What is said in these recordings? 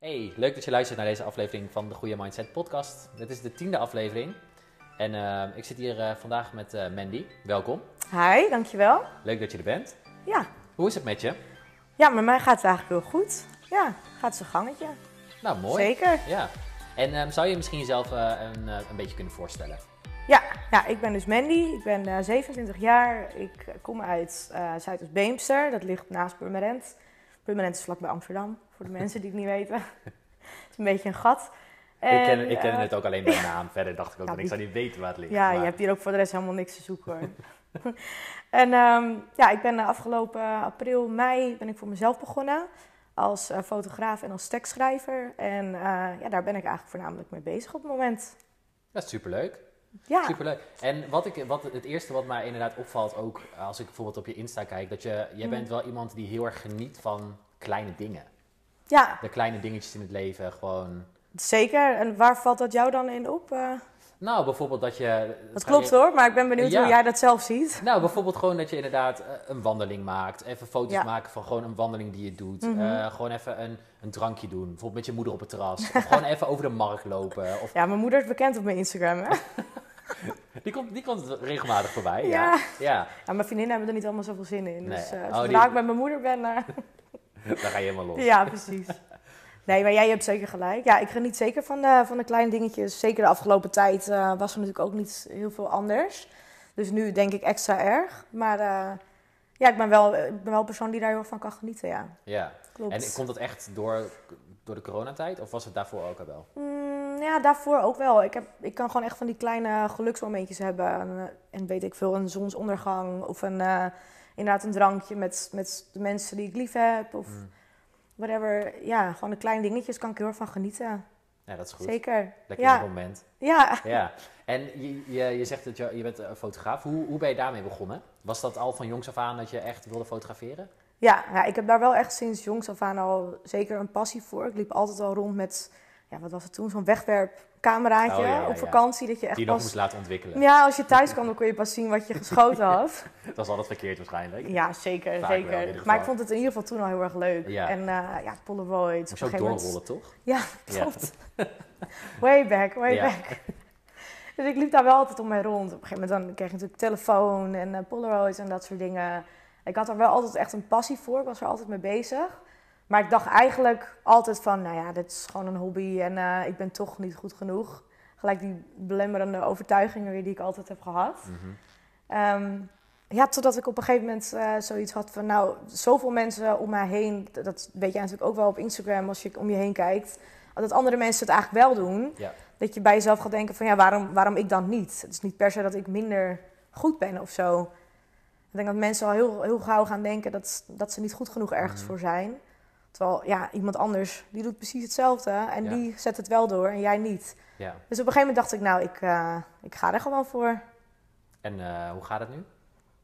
Hey, leuk dat je luistert naar deze aflevering van de Goede Mindset Podcast. Dit is de tiende aflevering. En eh, ik zit hier eh, vandaag met eh, Mandy. Welkom. Hi, dankjewel. Leuk dat je er bent. Ja. Hoe is het met je? ja, met mij gaat het eigenlijk heel goed. Ja, gaat zijn gangetje. Nou, mooi. Zeker. Ja. En ehm, zou je misschien jezelf een, een beetje kunnen voorstellen? Ja, ja, ik ben dus Mandy. Ik ben eh, 27 jaar. Ik kom uit Zuidoost-Beemster. Dat ligt naast Purmerend. Purmerend is vlakbij Amsterdam, voor de mensen die het niet weten. het is een beetje een gat. ik ken, En, ik ken eh, het ook alleen bij naam. Verder dacht ik ook Ja, dat ik zou niet weten waar het ligt. Ja, maar- je hebt hier ook voor de rest helemaal niks te zoeken hoor. en ehm, ja, ik ben eh, afgelopen april, mei ben ik voor mezelf begonnen. Als eh, fotograaf en als tekstschrijver. En ja, daar ben ik eigenlijk voornamelijk mee bezig op het moment. Dat is superleuk. Ja, Superleuk. En wat ik, wat, het eerste wat mij inderdaad opvalt, ook als ik bijvoorbeeld op je Insta kijk, dat je, jij Mm. bent wel iemand die heel erg geniet van kleine dingen. ja, De kleine dingetjes in het leven, gewoon... zeker. En waar valt dat jou dan in op? Eh, Nou, bijvoorbeeld dat je... dat klopt hoor, maar ik ben benieuwd Ja. hoe jij dat zelf ziet. Nou, bijvoorbeeld gewoon dat je inderdaad eh, een wandeling maakt. Even foto's Ja. maken van gewoon een wandeling die je doet. Mhm. Eh, gewoon even een, een drankje doen. Bijvoorbeeld met je moeder op het terras. of gewoon even over de markt lopen. Of, Ja, mijn moeder is bekend op mijn Instagram. Hè? die, komt, die komt regelmatig voorbij. Ja. Ja. ja. Ja, mijn vriendinnen hebben er niet allemaal zoveel zin in. Nee. Dus eh Oh, die- ik met mijn moeder ben... eh, daar ga je helemaal los. Ja, precies. Nee, maar jij hebt zeker gelijk. Ja, ik geniet zeker van de, van de kleine dingetjes. Zeker de afgelopen tijd eh, was er natuurlijk ook niet heel veel anders. Dus nu denk ik extra erg. Maar eh, ja, ik ben, wel, ik ben wel een persoon die daar heel erg van kan genieten, ja. Ja. Klopt. En komt dat echt door, door de coronatijd? Of was het daarvoor ook al wel? Mm, ja, daarvoor ook wel. Ik, heb, ik kan gewoon echt van die kleine geluksmomentjes hebben. En, eh, en weet ik veel, een zonsondergang of een, inderdaad een drankje met, met de mensen die ik lief heb. Of Mm. Whatever. Ja, gewoon de kleine dingetjes kan ik heel erg van genieten. Ja, dat is goed. Zeker. Lekker ja. moment. Ja. Ja. En je, je, je zegt dat je, je bent een fotograaf. Hoe, hoe ben je daarmee begonnen? Was dat al van jongs af aan dat je echt wilde fotograferen? Ja, ja, ik heb daar wel echt sinds jongs af aan al zeker een passie voor. Ik liep altijd al rond met, ja, wat was het toen, zo'n wegwerpcameraatje Oh, ja, ja, op vakantie. Dat je echt Die je nog pas... moest laten ontwikkelen. Ja, als je thuis kwam, dan kon je pas zien wat je geschoten had. Dat was altijd verkeerd waarschijnlijk. Ja, zeker, Vaak zeker. maar ik vond het in ieder geval toen al heel erg leuk. En eh ja, Polaroids. Moest je ook moment- doorrollen, toch? Ja, klopt. way back, way back. Dus ik liep daar wel altijd om mij rond. Op een gegeven moment dan kreeg je natuurlijk telefoon en eh, Polaroids en dat soort dingen. Ik had er wel altijd echt een passie voor. Ik was er altijd mee bezig. Maar ik dacht eigenlijk altijd van, nou ja, dit is gewoon een hobby en eh, ik ben toch niet goed genoeg. Gelijk die belemmerende overtuigingen weer die ik altijd heb gehad. Ehm, ja, totdat ik op een gegeven moment eh, zoiets had van, nou, zoveel mensen om mij heen. Dat- weet jij natuurlijk ook wel op Instagram als je om je heen kijkt. Dat andere mensen het eigenlijk wel doen. Ja. Dat je bij jezelf gaat denken van, ja, waarom, waarom ik dan niet? Het is niet per se dat ik minder goed ben of zo. Ik denk dat mensen al heel, heel gauw gaan denken dat, dat ze niet goed genoeg ergens Mhm. voor zijn. Terwijl, ja, iemand anders, die doet precies hetzelfde. En Ja. die zet het wel door en jij niet. ja. Dus op een gegeven moment dacht ik, nou, ik, eh, ik ga er gewoon voor. En eh, hoe gaat het nu?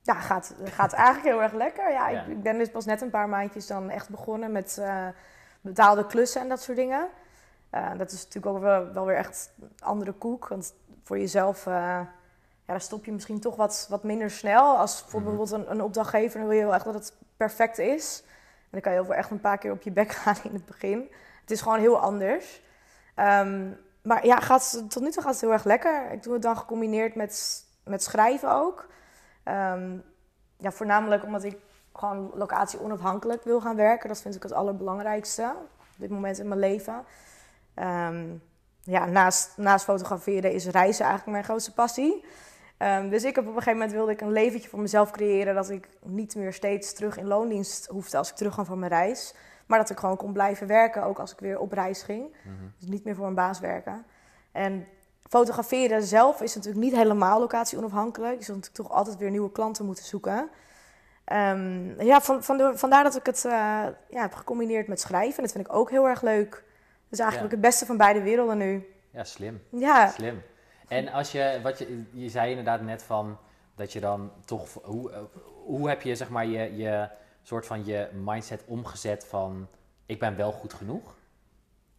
Ja, gaat, gaat eigenlijk heel erg lekker. Ja, Ja. Ik, ik ben dus pas net een paar maandjes dan echt begonnen met eh, betaalde klussen en dat soort dingen. Dat is natuurlijk ook wel, wel weer echt een andere koek. Want voor jezelf, ja, daar stop je misschien toch wat, wat minder snel. Als voor Mhm. bijvoorbeeld een, een opdrachtgever, dan wil je wel echt dat het perfect is. Dan kan je ook wel echt een paar keer op je bek gaan in het begin. Het is gewoon heel anders. Ehm, maar ja, gaat, tot nu toe gaat het heel erg lekker. Ik doe het dan gecombineerd met, met schrijven ook. Ehm, ja, voornamelijk omdat ik gewoon locatie onafhankelijk wil gaan werken. Dat vind ik het allerbelangrijkste op dit moment in mijn leven. Ehm, ja, naast, naast fotograferen is reizen eigenlijk mijn grootste passie. Ehm, dus ik heb op een gegeven moment wilde ik een leventje voor mezelf creëren dat ik niet meer steeds terug in loondienst hoefde als ik terugkwam van mijn reis. Maar dat ik gewoon kon blijven werken, ook als ik weer op reis ging. Mhm. Dus niet meer voor een baas werken. En fotograferen zelf is natuurlijk niet helemaal locatie onafhankelijk. Je zult natuurlijk toch altijd weer nieuwe klanten moeten zoeken. Ehm, ja, van, van de- vandaar dat ik het eh, ja, heb gecombineerd met schrijven. Dat vind ik ook heel erg leuk. Dus eigenlijk het beste van beide werelden nu. Ja, slim. Ja, Slim. En als je, wat je, je zei inderdaad net van dat je dan toch, hoe, eh, hoe heb je zeg maar je, je soort van je mindset omgezet van ik ben wel goed genoeg?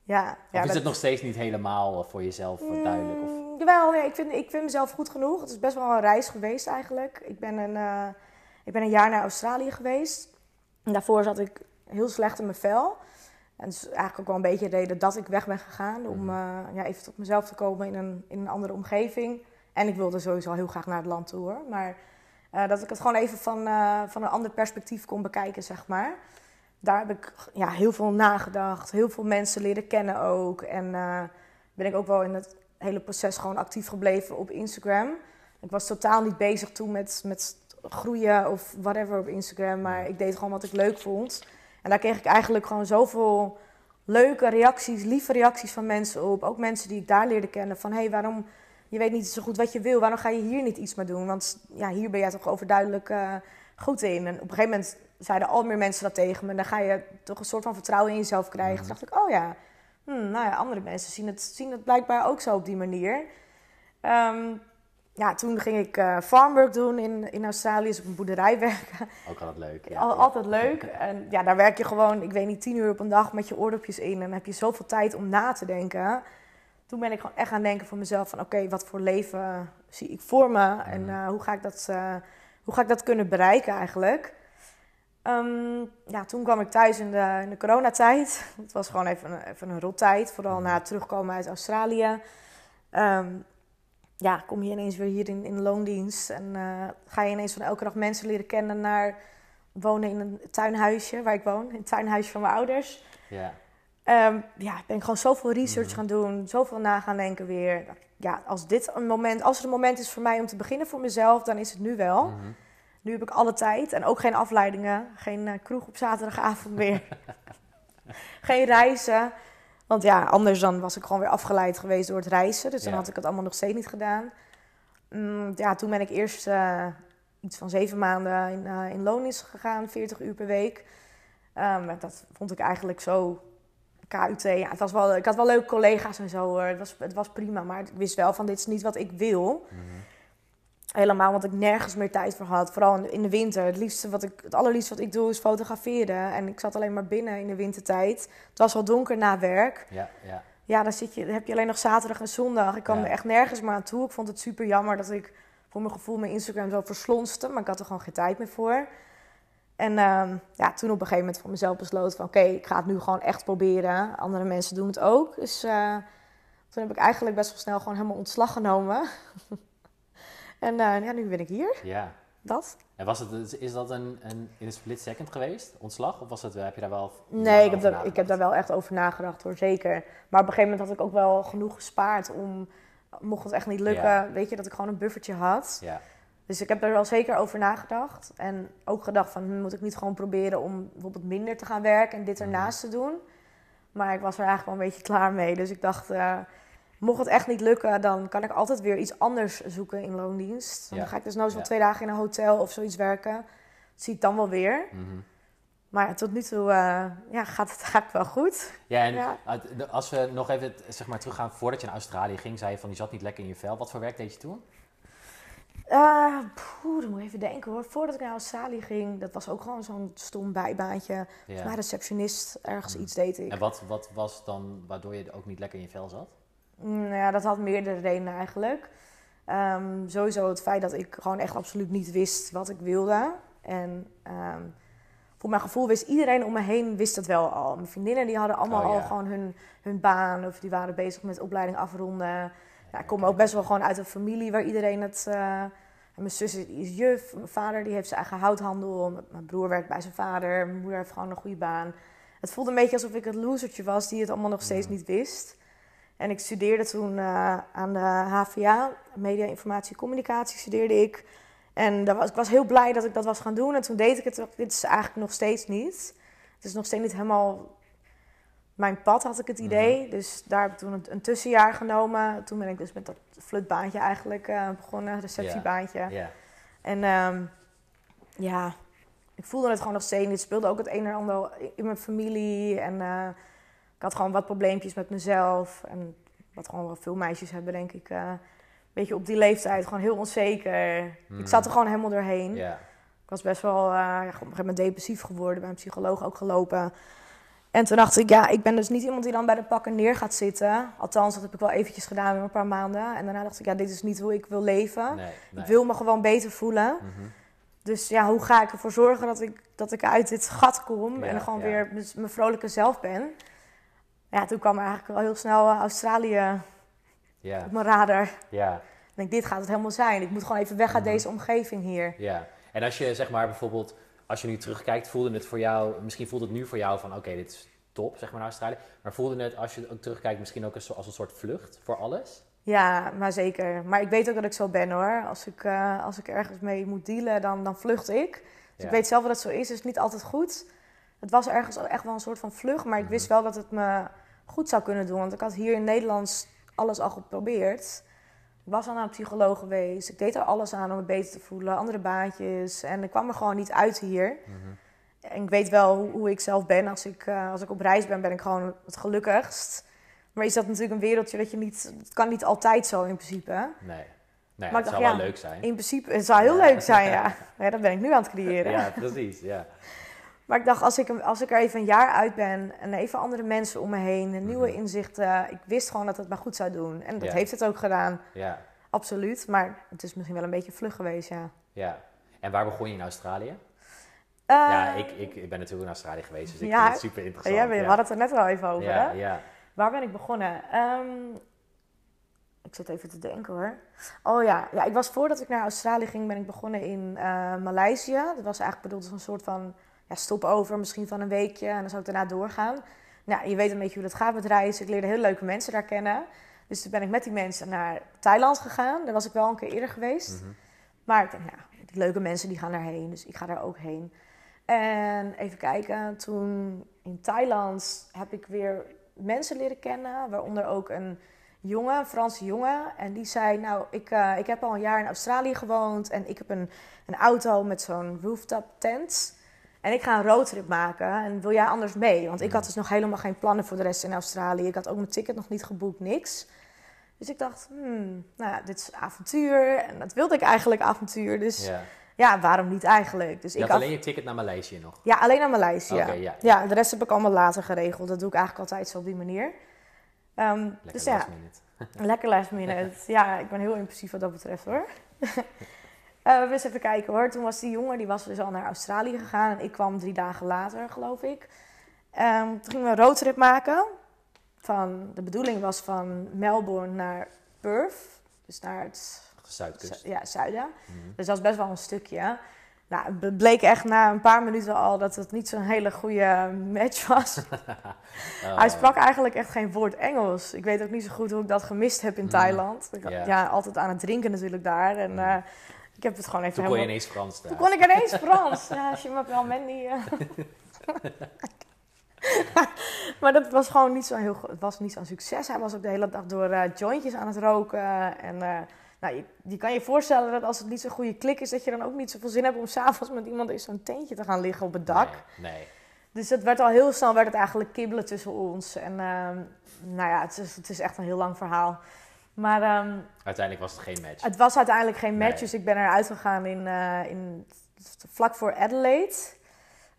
ja. Of ja is dat- het nog steeds niet helemaal voor jezelf eh, duidelijk? Of, Mm, jawel, ja, ik, vind, ik vind mezelf goed genoeg. Het is best wel een reis geweest eigenlijk. Ik ben een, eh, ik ben een jaar naar Australië geweest. En daarvoor zat ik heel slecht in mijn vel. En het is eigenlijk ook wel een beetje de reden dat ik weg ben gegaan. Om Mhm. eh, ja, even tot mezelf te komen in een, in een andere omgeving. En ik wilde sowieso heel graag naar het land toe hoor. Maar eh, dat ik het gewoon even van, eh, van een ander perspectief kon bekijken, zeg maar. Daar heb ik ja, heel veel nagedacht. Heel veel mensen leren kennen ook. En ben ik ook wel in het hele proces gewoon actief gebleven op Instagram. Ik was totaal niet bezig toen met, met groeien of whatever op Instagram. Maar ik deed gewoon wat ik leuk vond. En daar kreeg ik eigenlijk gewoon zoveel leuke reacties, lieve reacties van mensen op. Ook mensen die ik daar leerde kennen. Van hé, hey, waarom, je weet niet zo goed wat je wil. Waarom ga je hier niet iets mee doen? Want ja, hier ben jij toch overduidelijk eh, goed in. En op een gegeven moment zeiden al meer mensen dat tegen me. En dan ga je toch een soort van vertrouwen in jezelf krijgen. Mhm. Toen dacht ik, oh ja, hmm, nou ja, andere mensen zien het, zien het blijkbaar ook zo op die manier. Ehm, ja, toen ging ik eh, farmwork doen in, in Australië, dus op een boerderij werken. Ook altijd leuk. Ja, Al-. Altijd leuk. En ja, daar werk je gewoon, ik weet niet, tien uur op een dag met je oordopjes in. En dan heb je zoveel tijd om na te denken. Toen ben ik gewoon echt gaan denken voor mezelf van... oké, wat voor leven zie ik voor me? En Mhm. eh, hoe, ga ik dat, eh, hoe ga ik dat kunnen bereiken eigenlijk? Ehm, ja, toen kwam ik thuis in de, in de coronatijd. Het was gewoon even een, even een rottijd. Vooral Mhm. na het terugkomen uit Australië. Ehm, ja, kom je ineens weer hier in, in loondienst. En eh, ga je ineens van elke dag mensen leren kennen naar wonen in een tuinhuisje waar ik woon. In het tuinhuisje van mijn ouders. Ja. Ehm, ja, ben ik gewoon zoveel research Mhm. gaan doen. Zoveel na gaan denken weer. Ja, als dit een moment, als er een moment is voor mij om te beginnen voor mezelf, dan is het nu wel. Mhm. Nu heb ik alle tijd en ook geen afleidingen. Geen eh, kroeg op zaterdagavond meer. geen reizen. Want ja, anders dan was ik gewoon weer afgeleid geweest door het reizen. Dus dan Ja. had ik het allemaal nog steeds niet gedaan. Mm, ja, toen ben ik eerst eh, iets van zeven maanden in, eh in loondienst gegaan. 40 uur per week. Ehm, dat vond ik eigenlijk zo... KUT, ja, het was wel, ik had wel leuke collega's en zo hoor. Het was, het was prima, maar ik wist wel van dit is niet wat ik wil. Mhm. Helemaal, want ik nergens meer tijd voor had. Vooral in de, in de winter. Het, liefste wat ik, het allerliefste wat ik doe is fotograferen. En ik zat alleen maar binnen in de wintertijd. Het was al donker na werk. Ja, ja. Ja, dan, zit je, dan heb je alleen nog zaterdag en zondag. Ik kwam Ja. er echt nergens meer aan toe. Ik vond het super jammer dat ik voor mijn gevoel mijn Instagram zo verslonste. Maar ik had er gewoon geen tijd meer voor. En ehm, ja, toen op een gegeven moment voor mezelf besloten van... oké, ik ga het nu gewoon echt proberen. Andere mensen doen het ook. Dus eh, toen heb ik eigenlijk best wel snel gewoon helemaal ontslag genomen. en eh, ja, nu ben ik hier. ja. Dat. En was het, is dat een, een, in een split second geweest, ontslag? Of was het, heb je daar wel Nee, ik heb, daar, ik heb daar wel echt over nagedacht hoor, zeker. Maar op een gegeven moment had ik ook wel genoeg gespaard om... Mocht het echt niet lukken, Ja. weet je, dat ik gewoon een buffertje had. Ja, Dus ik heb daar wel zeker over nagedacht. En ook gedacht van, hm, moet ik niet gewoon proberen om bijvoorbeeld minder te gaan werken en dit Mhm. ernaast te doen. Maar ik was er eigenlijk wel een beetje klaar mee. Dus ik dacht, eh, mocht het echt niet lukken, dan kan ik altijd weer iets anders zoeken in loondienst. Dan Ja. ga ik dus nou zo Ja. twee dagen in een hotel of zoiets werken. Dat zie ik dan wel weer. mhm. Maar tot nu toe eh, ja, gaat het eigenlijk wel goed. ja en Ja. als we nog even zeg maar, teruggaan, voordat je naar Australië ging, zei je van, je zat niet lekker in je vel. Wat voor werk deed je toen? Poeh, dan moet ik even denken hoor. Voordat ik naar Australië ging, dat was ook gewoon zo'n stom bijbaantje. Volgens mij Ja. receptionist, ergens Mhm. iets deed ik. En wat, wat was dan waardoor je ook niet lekker in je vel zat? Mm, Nou ja, dat had meerdere redenen eigenlijk. Ehm, sowieso het feit dat ik gewoon echt absoluut niet wist wat ik wilde. En ehm, voor mijn gevoel wist iedereen om me heen wist het wel al. Mijn vriendinnen die hadden allemaal Oh, ja. al gewoon hun, hun baan of die waren bezig met opleiding afronden. Ja, ik kom ook best wel gewoon uit een familie waar iedereen het... en mijn zus is juf, mijn vader die heeft zijn eigen houthandel. Mijn- broer werkt bij zijn vader, mijn moeder heeft gewoon een goede baan. Het voelde een beetje alsof ik het losertje was die het allemaal nog steeds niet wist. En ik studeerde toen eh, aan de HVA, Media, Informatie, Communicatie studeerde ik. En daar was, ik was heel blij dat ik dat was gaan doen. En toen deed ik het, dit is eigenlijk nog steeds niet. Het is nog steeds niet helemaal mijn pad, had ik het idee. Dus daar heb ik toen een, een tussenjaar genomen. Toen ben ik dus met dat flutbaantje eigenlijk eh, begonnen, receptiebaantje. En ehm, ja, ik voelde het gewoon nog steeds niet. Het speelde ook het een en ander in mijn familie. En eh, ik had gewoon wat probleempjes met mezelf. En wat gewoon wel veel meisjes hebben, denk ik. eh, een beetje op die leeftijd, gewoon heel onzeker. Hmm. Ik zat er gewoon helemaal doorheen. Ik was best wel eh, op een gegeven moment depressief geworden. Bij een psycholoog ook gelopen. En toen dacht ik, ja, ik ben dus niet iemand die dan bij de pakken neer gaat zitten. Althans, dat heb ik wel eventjes gedaan in een paar maanden. En daarna dacht ik, ja, dit is niet hoe ik wil leven. Nee, nee. Ik wil me gewoon beter voelen. Mhm. Dus ja, hoe ga ik ervoor zorgen dat ik, dat ik uit dit gat kom Ja, en gewoon ja. weer mijn vrolijke zelf ben? Ja, toen kwam er eigenlijk wel heel snel eh, Australië op mijn radar. ja, Ik denk, dit gaat het helemaal zijn. Ik moet gewoon even weg uit Mhm. deze omgeving hier. ja. En als je zeg maar bijvoorbeeld, als je nu terugkijkt, voelde het voor jou, misschien voelt het nu voor jou van oké, dit is top, zeg maar naar Australië. Maar voelde het als je ook terugkijkt misschien ook als een soort vlucht voor alles? Ja, maar zeker. Maar ik weet ook dat ik zo ben hoor. Als ik, eh, als ik ergens mee moet dealen, dan, dan vlucht ik. Dus Ja. ik weet zelf dat het zo is. Het is niet altijd goed. Het was ergens echt wel een soort van vlucht. Maar ik Mhm. wist wel dat het me goed zou kunnen doen. Want ik had hier in Nederland alles al geprobeerd. Ik was al naar een psycholoog geweest. Ik deed er alles aan om me beter te voelen. Andere baantjes. En ik kwam er gewoon niet uit hier. Mhm. En ik weet wel hoe, hoe ik zelf ben. Als ik, eh, als ik op reis ben, ben ik gewoon het gelukkigst. Maar is dat natuurlijk een wereldje dat je niet... Het kan niet altijd zo in principe. Nee. Nee, Maar het zou dacht, wel ja, leuk zijn. In principe, het zou heel Ja. leuk zijn, ja. ja. Dat ben ik nu aan het creëren. Ja, precies. Ja. Maar ik dacht, als ik, als ik er even een jaar uit ben en even andere mensen om me heen, nieuwe Mhm. inzichten. Ik wist gewoon dat het me goed zou doen. En dat Ja. heeft het ook gedaan, ja, absoluut. Maar het is misschien wel een beetje vlug geweest, ja. ja. En waar begon je in Australië? Ja, ik, ik, ik ben natuurlijk in Australië geweest, dus ik Ja, vind het super interessant. ja, we ja. hadden het er net al even over, ja, hè? ja. Waar ben ik begonnen? Ehm, ik zat even te denken hoor. Oh ja. ja, ik was voordat ik naar Australië ging, ben ik begonnen in eh Maleisië. Dat was eigenlijk bedoeld als een soort van ja, stopover, misschien van een weekje. En dan zou ik daarna doorgaan. Nou, je weet een beetje hoe dat gaat met reizen. Ik leerde heel leuke mensen daar kennen. Dus toen ben ik met die mensen naar Thailand gegaan. Daar was ik wel een keer eerder geweest. Mhm. Maar ik nou, die leuke mensen die gaan daarheen, dus ik ga daar ook heen. En even kijken, toen in Thailand heb ik weer mensen leren kennen, waaronder ook een jongen, een Franse jongen. En die zei, nou, ik, eh, ik heb al een jaar in Australië gewoond en ik heb een, een auto met zo'n rooftop tent. En ik ga een roadtrip maken en wil jij anders mee? Want ik had dus nog helemaal geen plannen voor de rest in Australië. Ik had ook mijn ticket nog niet geboekt, niks. Dus ik dacht, hmm, nou ja, dit is avontuur. En dat wilde ik eigenlijk avontuur. Dus ja, ja. waarom niet eigenlijk? Dus Je ik had alleen je ticket naar Maleisië nog. Ja, alleen naar Maleisië. Oké, ja. ja, de rest heb ik allemaal later geregeld. Dat doe ik eigenlijk altijd zo op die manier. Ehm, Lekker dus ja, last minute. lekker last minute. ja, ik ben heel impulsief wat dat betreft hoor. Eh, eens even kijken hoor. Toen was die jongen, die was dus al naar Australië gegaan. En ik kwam drie dagen later, geloof ik. Ehm, toen gingen we een roadtrip maken. Van, de bedoeling was van Melbourne naar Perth. Dus naar het Zuidkust. zu- ja, zuiden. Mhm. Dus dat is best wel een stukje. Nou, het bleek echt na een paar minuten al dat het niet zo'n hele goede match was. Oh. Hij sprak eigenlijk echt geen woord Engels. Ik weet ook niet zo goed hoe ik dat gemist heb in Mm. Thailand. Ik, Ja. Ja, altijd aan het drinken natuurlijk daar. En Mm. eh, ik heb het gewoon even Toen kon je helemaal... ineens Frans daar. Toen kon ik ineens Frans. Ja, als je me wel Mandy... eh. maar dat was gewoon niet zo heel Het was niet zo'n succes. Hij was ook de hele dag door eh, jointjes aan het roken. En eh, nou, je, je kan je voorstellen dat als het niet zo'n goede klik is... dat je dan ook niet zoveel zin hebt om s'avonds met iemand in zo'n tentje te gaan liggen op het dak. Nee, nee. Dus het werd al heel snel werd het eigenlijk kibbelen tussen ons. En ehm, nou ja, het is, het is echt een heel lang verhaal. Maar ehm, Uiteindelijk was het geen match. het was uiteindelijk geen match. Nee. Dus ik ben eruit gegaan in, eh, in, vlak voor Adelaide.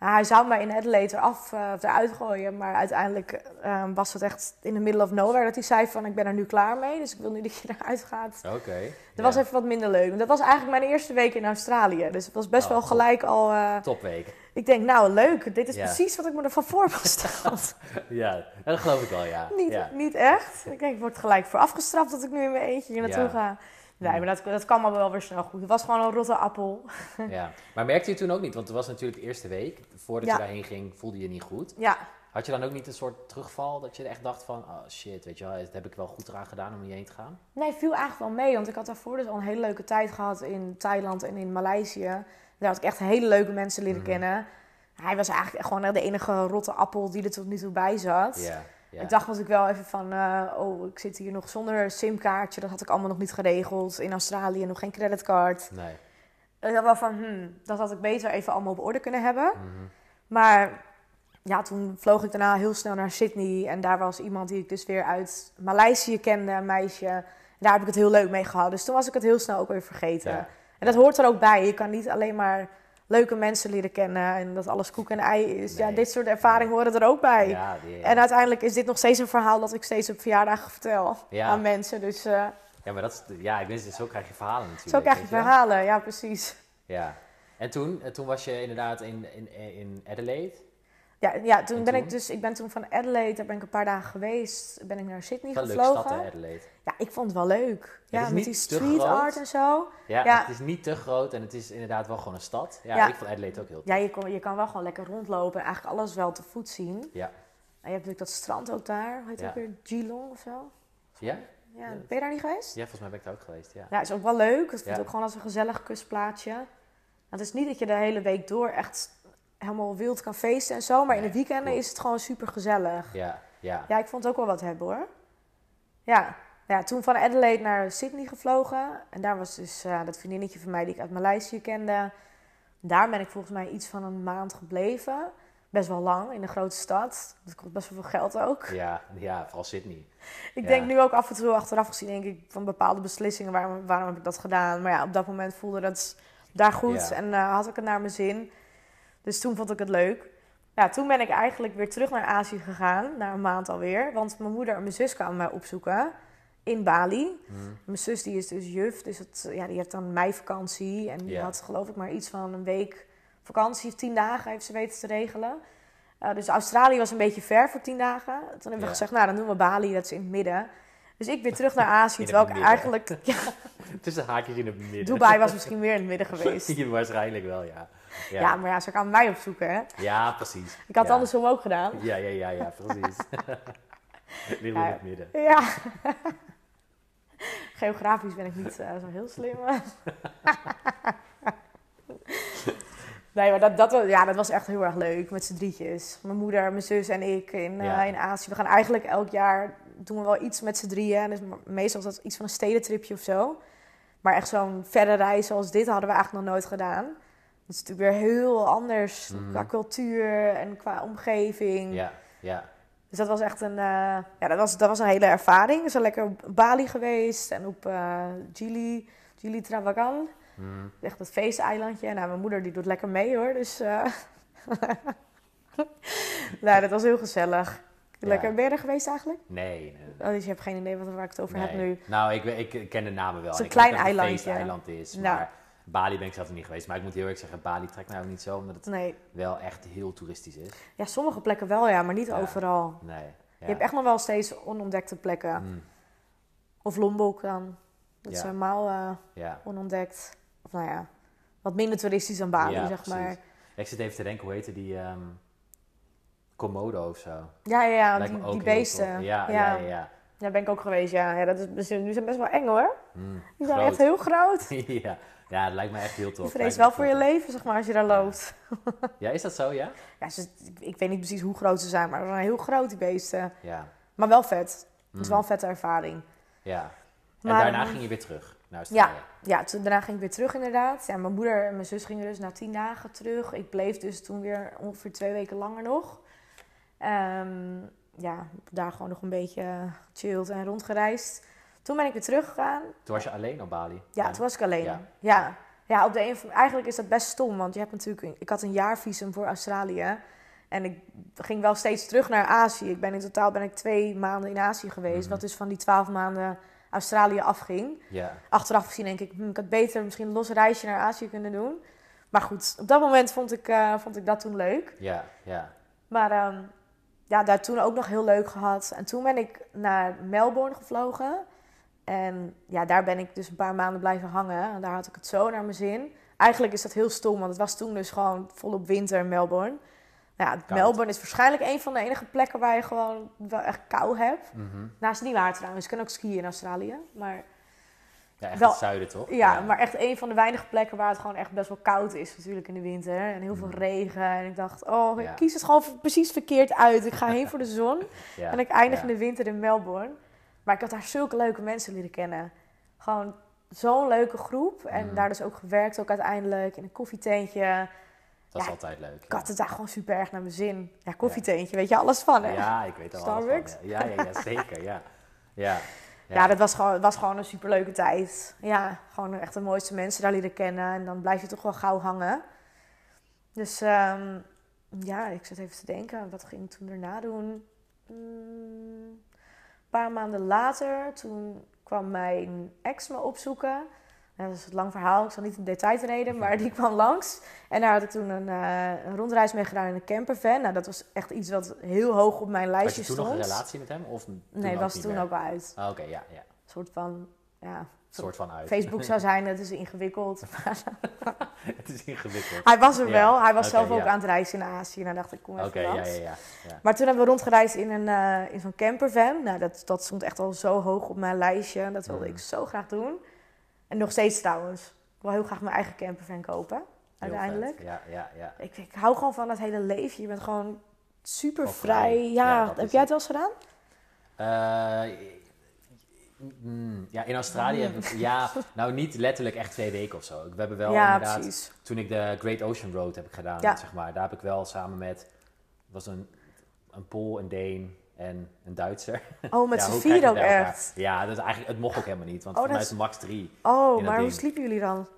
Nou, hij zou mij in Adelaide eraf, eh, of eruit gooien. Maar uiteindelijk ehm, was het echt in the middle of nowhere dat hij zei van... ik ben er nu klaar mee, dus ik wil nu dat je eruit gaat. Oké. Dat was even wat minder leuk. Want Dat was eigenlijk mijn eerste week in Australië. Dus het was best Oh, wel gelijk al... eh, Topweek. ik denk, nou leuk, dit is Ja. precies wat ik me ervan voor was gesteld. Ja, dat geloof ik wel, ja. Niet, ja. niet echt. Ik denk, ik word gelijk voor afgestraft dat ik nu in mijn eentje hier naartoe ga. Nee, maar dat, dat kwam wel weer snel goed. Het was gewoon een rotte appel. ja. Maar merkte je toen ook niet, want het was natuurlijk de eerste week. Voordat Ja. je daarheen ging, voelde je niet goed. Ja, Had je dan ook niet een soort terugval dat je echt dacht van... Oh shit, weet je wel, dat heb ik wel goed eraan gedaan om hierheen te gaan? nee, viel eigenlijk wel mee. Want ik had daarvoor dus al een hele leuke tijd gehad in Thailand en in Maleisië. Daar had ik echt hele leuke mensen leren Mhm. kennen. Hij was eigenlijk gewoon de enige rotte appel die er tot nu toe bij zat. Ja. Ja. Ik dacht natuurlijk wel even van, eh, oh, ik zit hier nog zonder simkaartje. Dat had ik allemaal nog niet geregeld. In Australië nog geen creditcard. Nee. Ik dacht wel van, hmm, dat had ik beter even allemaal op orde kunnen hebben. Mhm. Maar ja, toen vloog ik daarna heel snel naar Sydney. En daar was iemand die ik dus weer uit Maleisië kende, een meisje. En daar heb ik het heel leuk mee gehad. Dus toen was ik het heel snel ook weer vergeten. Ja. En dat hoort er ook bij. Je kan niet alleen maar leuke mensen leren kennen en dat alles koek en ei is. Ja, dit soort ervaringen horen er ook bij. Ja, die, En uiteindelijk is dit nog steeds een verhaal dat ik steeds op verjaardagen vertel Ja. aan mensen. Dus eh, ja, maar dat is, ja, ik wist, zo krijg je verhalen natuurlijk. zo krijg je verhalen. Ja, precies. Ja. En toen, en toen was je inderdaad in, in, in Adelaide. Ja, ja toen En ben ik dus, ik ben toen van Adelaide, daar ben ik een paar dagen geweest, ben ik naar Sydney leuke gevlogen. stad, Adelaide. Ja, ik vond het wel leuk. Ja, met die street art en zo. Ja, Ja. het is niet te groot en het is inderdaad wel gewoon een stad. Ja, Ja. ik vond Adelaide ook heel tof. Ja, je, kon, je kan wel gewoon lekker rondlopen en eigenlijk alles wel te voet zien. Ja. En je hebt natuurlijk dat strand ook daar, hoe heet ook weer, Geelong of zo? Ja? Ja, ben je daar niet geweest? Ja, volgens mij ben ik daar ook geweest, ja. Ja, is ook wel leuk. Het voelt ook gewoon als een gezellig kustplaatsje. Het is niet dat je de hele week door echt helemaal wild kan feesten en zo. Maar in de weekenden is het gewoon super gezellig. Ja, ja. Ja, ik vond het ook wel wat hebben hoor. Ja. ja, toen van Adelaide naar Sydney gevlogen. En daar was dus eh, dat vriendinnetje van mij die ik uit Maleisië kende. Daar ben ik volgens mij iets van een maand gebleven. Best wel lang in de grote stad. Dat kost best wel veel geld ook. Ja, ja, vooral Sydney. Ik Ja. denk nu ook af en toe achteraf gezien, denk ik, van bepaalde beslissingen, waarom, waarom heb ik dat gedaan? Maar ja, op dat moment voelde dat daar goed Ja. en eh, had ik het naar mijn zin. Dus toen vond ik het leuk. Ja, toen ben ik eigenlijk weer terug naar Azië gegaan, na een maand alweer. Want mijn moeder en mijn zus kwamen mij opzoeken in Bali. Hm. Mijn zus die is dus juf, dus het, ja, die heeft dan meivakantie. En die had geloof ik maar iets van een week vakantie, of tien dagen heeft ze weten te regelen. Eh, dus Australië was een beetje ver voor tien dagen. Toen hebben we Ja. gezegd, nou dan doen we Bali, dat is in het midden. Dus ik weer terug naar Azië, terwijl ik eigenlijk... Ja, Tussen haakjes in het midden. Dubai was misschien meer in het midden geweest. Waarschijnlijk wel, ja. Ja. Ja, maar ja, ze kwamen mij opzoeken, hè. ja precies. Ik had het ja. andersom ook gedaan. Ja, ja, ja, ja, precies. Liggen in het midden. Ja. Geografisch ben ik niet eh, zo heel slim. nee, maar dat, dat, ja, dat was echt heel erg leuk met z'n drietjes. Mijn moeder, mijn zus en ik in, eh, in Azië. We gaan eigenlijk elk jaar doen we wel iets met z'n drieën. Dus meestal is dat iets van een stedentripje of zo. Maar echt zo'n verre reis zoals dit hadden we eigenlijk nog nooit gedaan. Dat is natuurlijk weer heel anders Mhm. qua cultuur en qua omgeving. Ja, ja. Dus dat was echt een, eh, ja, dat was, dat was een hele ervaring. We zijn lekker op Bali geweest en op eh Gili, Gili Travagan. Hm. Echt dat feesteilandje. Nou, mijn moeder die doet lekker mee hoor. Dus eh nou, dat was heel gezellig. Lekker. Ja. Ben je er geweest eigenlijk? Nee, nee. Oh, dus je hebt geen idee wat, waar ik het over heb nu. Nou, ik, ik ken de namen wel. Het is een Ik klein dat het eilandje. Een feesteiland is, Ja. maar Bali ben ik zelf nog niet geweest. Maar ik moet heel eerlijk zeggen, Bali trekt ook niet zo, omdat het Nee. wel echt heel toeristisch is. Ja, sommige plekken wel ja, maar niet Ja. overal. Nee. Ja. Je hebt echt nog wel steeds onontdekte plekken. Hm, Of Lombok dan. Dat is helemaal eh, onontdekt. Of nou ja, wat minder toeristisch dan Bali, zeg maar. Ik zit even te denken, hoe heette die ehm Komodo of zo? Ja, ja, ja die, beesten. Ja, ja, ja. ja. Daar ben ik ook geweest, ja. ja dat is, die zijn- best wel eng hoor. Hm, Die zijn groot. echt heel groot. ja. Ja, dat lijkt me echt heel tof. Je Lijkt me wel voor je leven, zeg maar, als je daar loopt. Ja, is dat zo, ja? Ja, ze, ik, ik weet niet precies hoe groot ze zijn, maar ze zijn heel groot, die beesten. Ja. Maar wel vet. Het is wel een vette ervaring. Ja. En Maar- daarna ging je weer terug naar Australië. Ja, toen, daarna ging ik weer terug inderdaad. Ja, mijn moeder en mijn zus gingen dus na tien dagen terug. Ik bleef dus toen weer ongeveer twee weken langer nog. Ehm, ja, daar gewoon nog een beetje gechilled en rondgereisd. Toen ben ik weer teruggegaan. Toen was je alleen op Bali? Ja, toen was ik alleen. Ja. Ja. Ja. op de een eigenlijk is dat best stom, want je hebt natuurlijk, ik had een jaarvisum voor Australië. En ik ging wel steeds terug naar Azië. Ik ben in totaal ben ik twee maanden in Azië geweest, Mhm. wat dus van die twaalf maanden Australië afging. Achteraf gezien denk ik, hm, ik had beter misschien een los reisje naar Azië kunnen doen. Maar goed, op dat moment vond ik, eh, vond ik dat toen leuk. Ja, ja. Maar ehm, ja, daar toen ook nog heel leuk gehad. En toen ben ik naar Melbourne gevlogen. En ja, daar ben ik dus een paar maanden blijven hangen. En daar had ik het zo naar mijn zin. Eigenlijk is dat heel stom, want het was toen dus gewoon volop winter in Melbourne. Nou ja, Koud. Melbourne is waarschijnlijk een van de enige plekken waar je gewoon wel echt kou hebt. Mhm. Is niet waar trouwens. Ik kan ook skiën in Australië. Maar Ja, echt Wel- het zuiden, toch? ja, maar echt een van de weinige plekken waar het gewoon echt best wel koud is natuurlijk in de winter. En heel veel Mhm. regen. En ik dacht, oh, ik Ja. kies het gewoon precies verkeerd uit. Ik ga heen voor de zon. Ja, En ik eindig in de winter in Melbourne. Maar ik had daar zulke leuke mensen leren kennen. Gewoon zo'n leuke groep. En Mhm. daar dus ook gewerkt, ook uiteindelijk in een koffietentje. Dat is altijd leuk. Ik had het daar gewoon super erg naar mijn zin. Ja, koffietentje, weet je alles van, hè? Ja, ik weet er alles van. Starbucks? Ja, ja, ja, zeker, ja. Ja, Ja, dat was gewoon, was gewoon een superleuke tijd. Ja, gewoon echt de mooiste mensen daar leren kennen. En dan blijf je toch wel gauw hangen. Dus ehm, ja, ik zit even te denken. Wat ging ik toen daarna doen? Mm, paar maanden later, toen kwam mijn ex me opzoeken. Dat is een lang verhaal, ik zal niet in detail treden, maar die kwam langs. En daar had ik toen een, eh, een rondreis mee gedaan in een campervan. Nou, dat was echt iets wat heel hoog op mijn Had lijstje je toen stond. nog een relatie met hem? Of nee, was toen meer? ook al uit. Ah, Oké, ja, ja. Een soort van, ja, soort van uit. Facebook zou zijn, het is ingewikkeld. het is ingewikkeld. hij was er Ja, wel, hij was oké, zelf ook ja. aan het reizen in Azië. Nou dacht ik, kom Oké, even ja, langs. ja, ja, ja. Maar toen hebben we rondgereisd in, een, eh, in zo'n campervan. Nou, dat, dat stond echt al zo hoog op mijn lijstje. Dat wilde Mm. ik zo graag doen. En nog steeds trouwens. Ik wil heel graag mijn eigen campervan kopen, uiteindelijk. Ja, ja, ja. Ik, ik hou gewoon van dat hele leven. Je bent gewoon super vrij. Ja, heb jij het. het wel eens gedaan? Eh, mm, ja, in Australië ja, nou niet letterlijk echt twee weken of zo. We hebben wel ja, inderdaad, precies. toen ik de Great Ocean Road heb ik gedaan, Ja. zeg maar, daar heb ik wel samen met, was een, een Pool, een Deen en een Duitser. Oh, met Ja, z'n vier ook echt. Ja, dat is eigenlijk, het mocht ook helemaal niet, want Oh, dat is max drie. Oh, dat maar hoe sliepen jullie dan?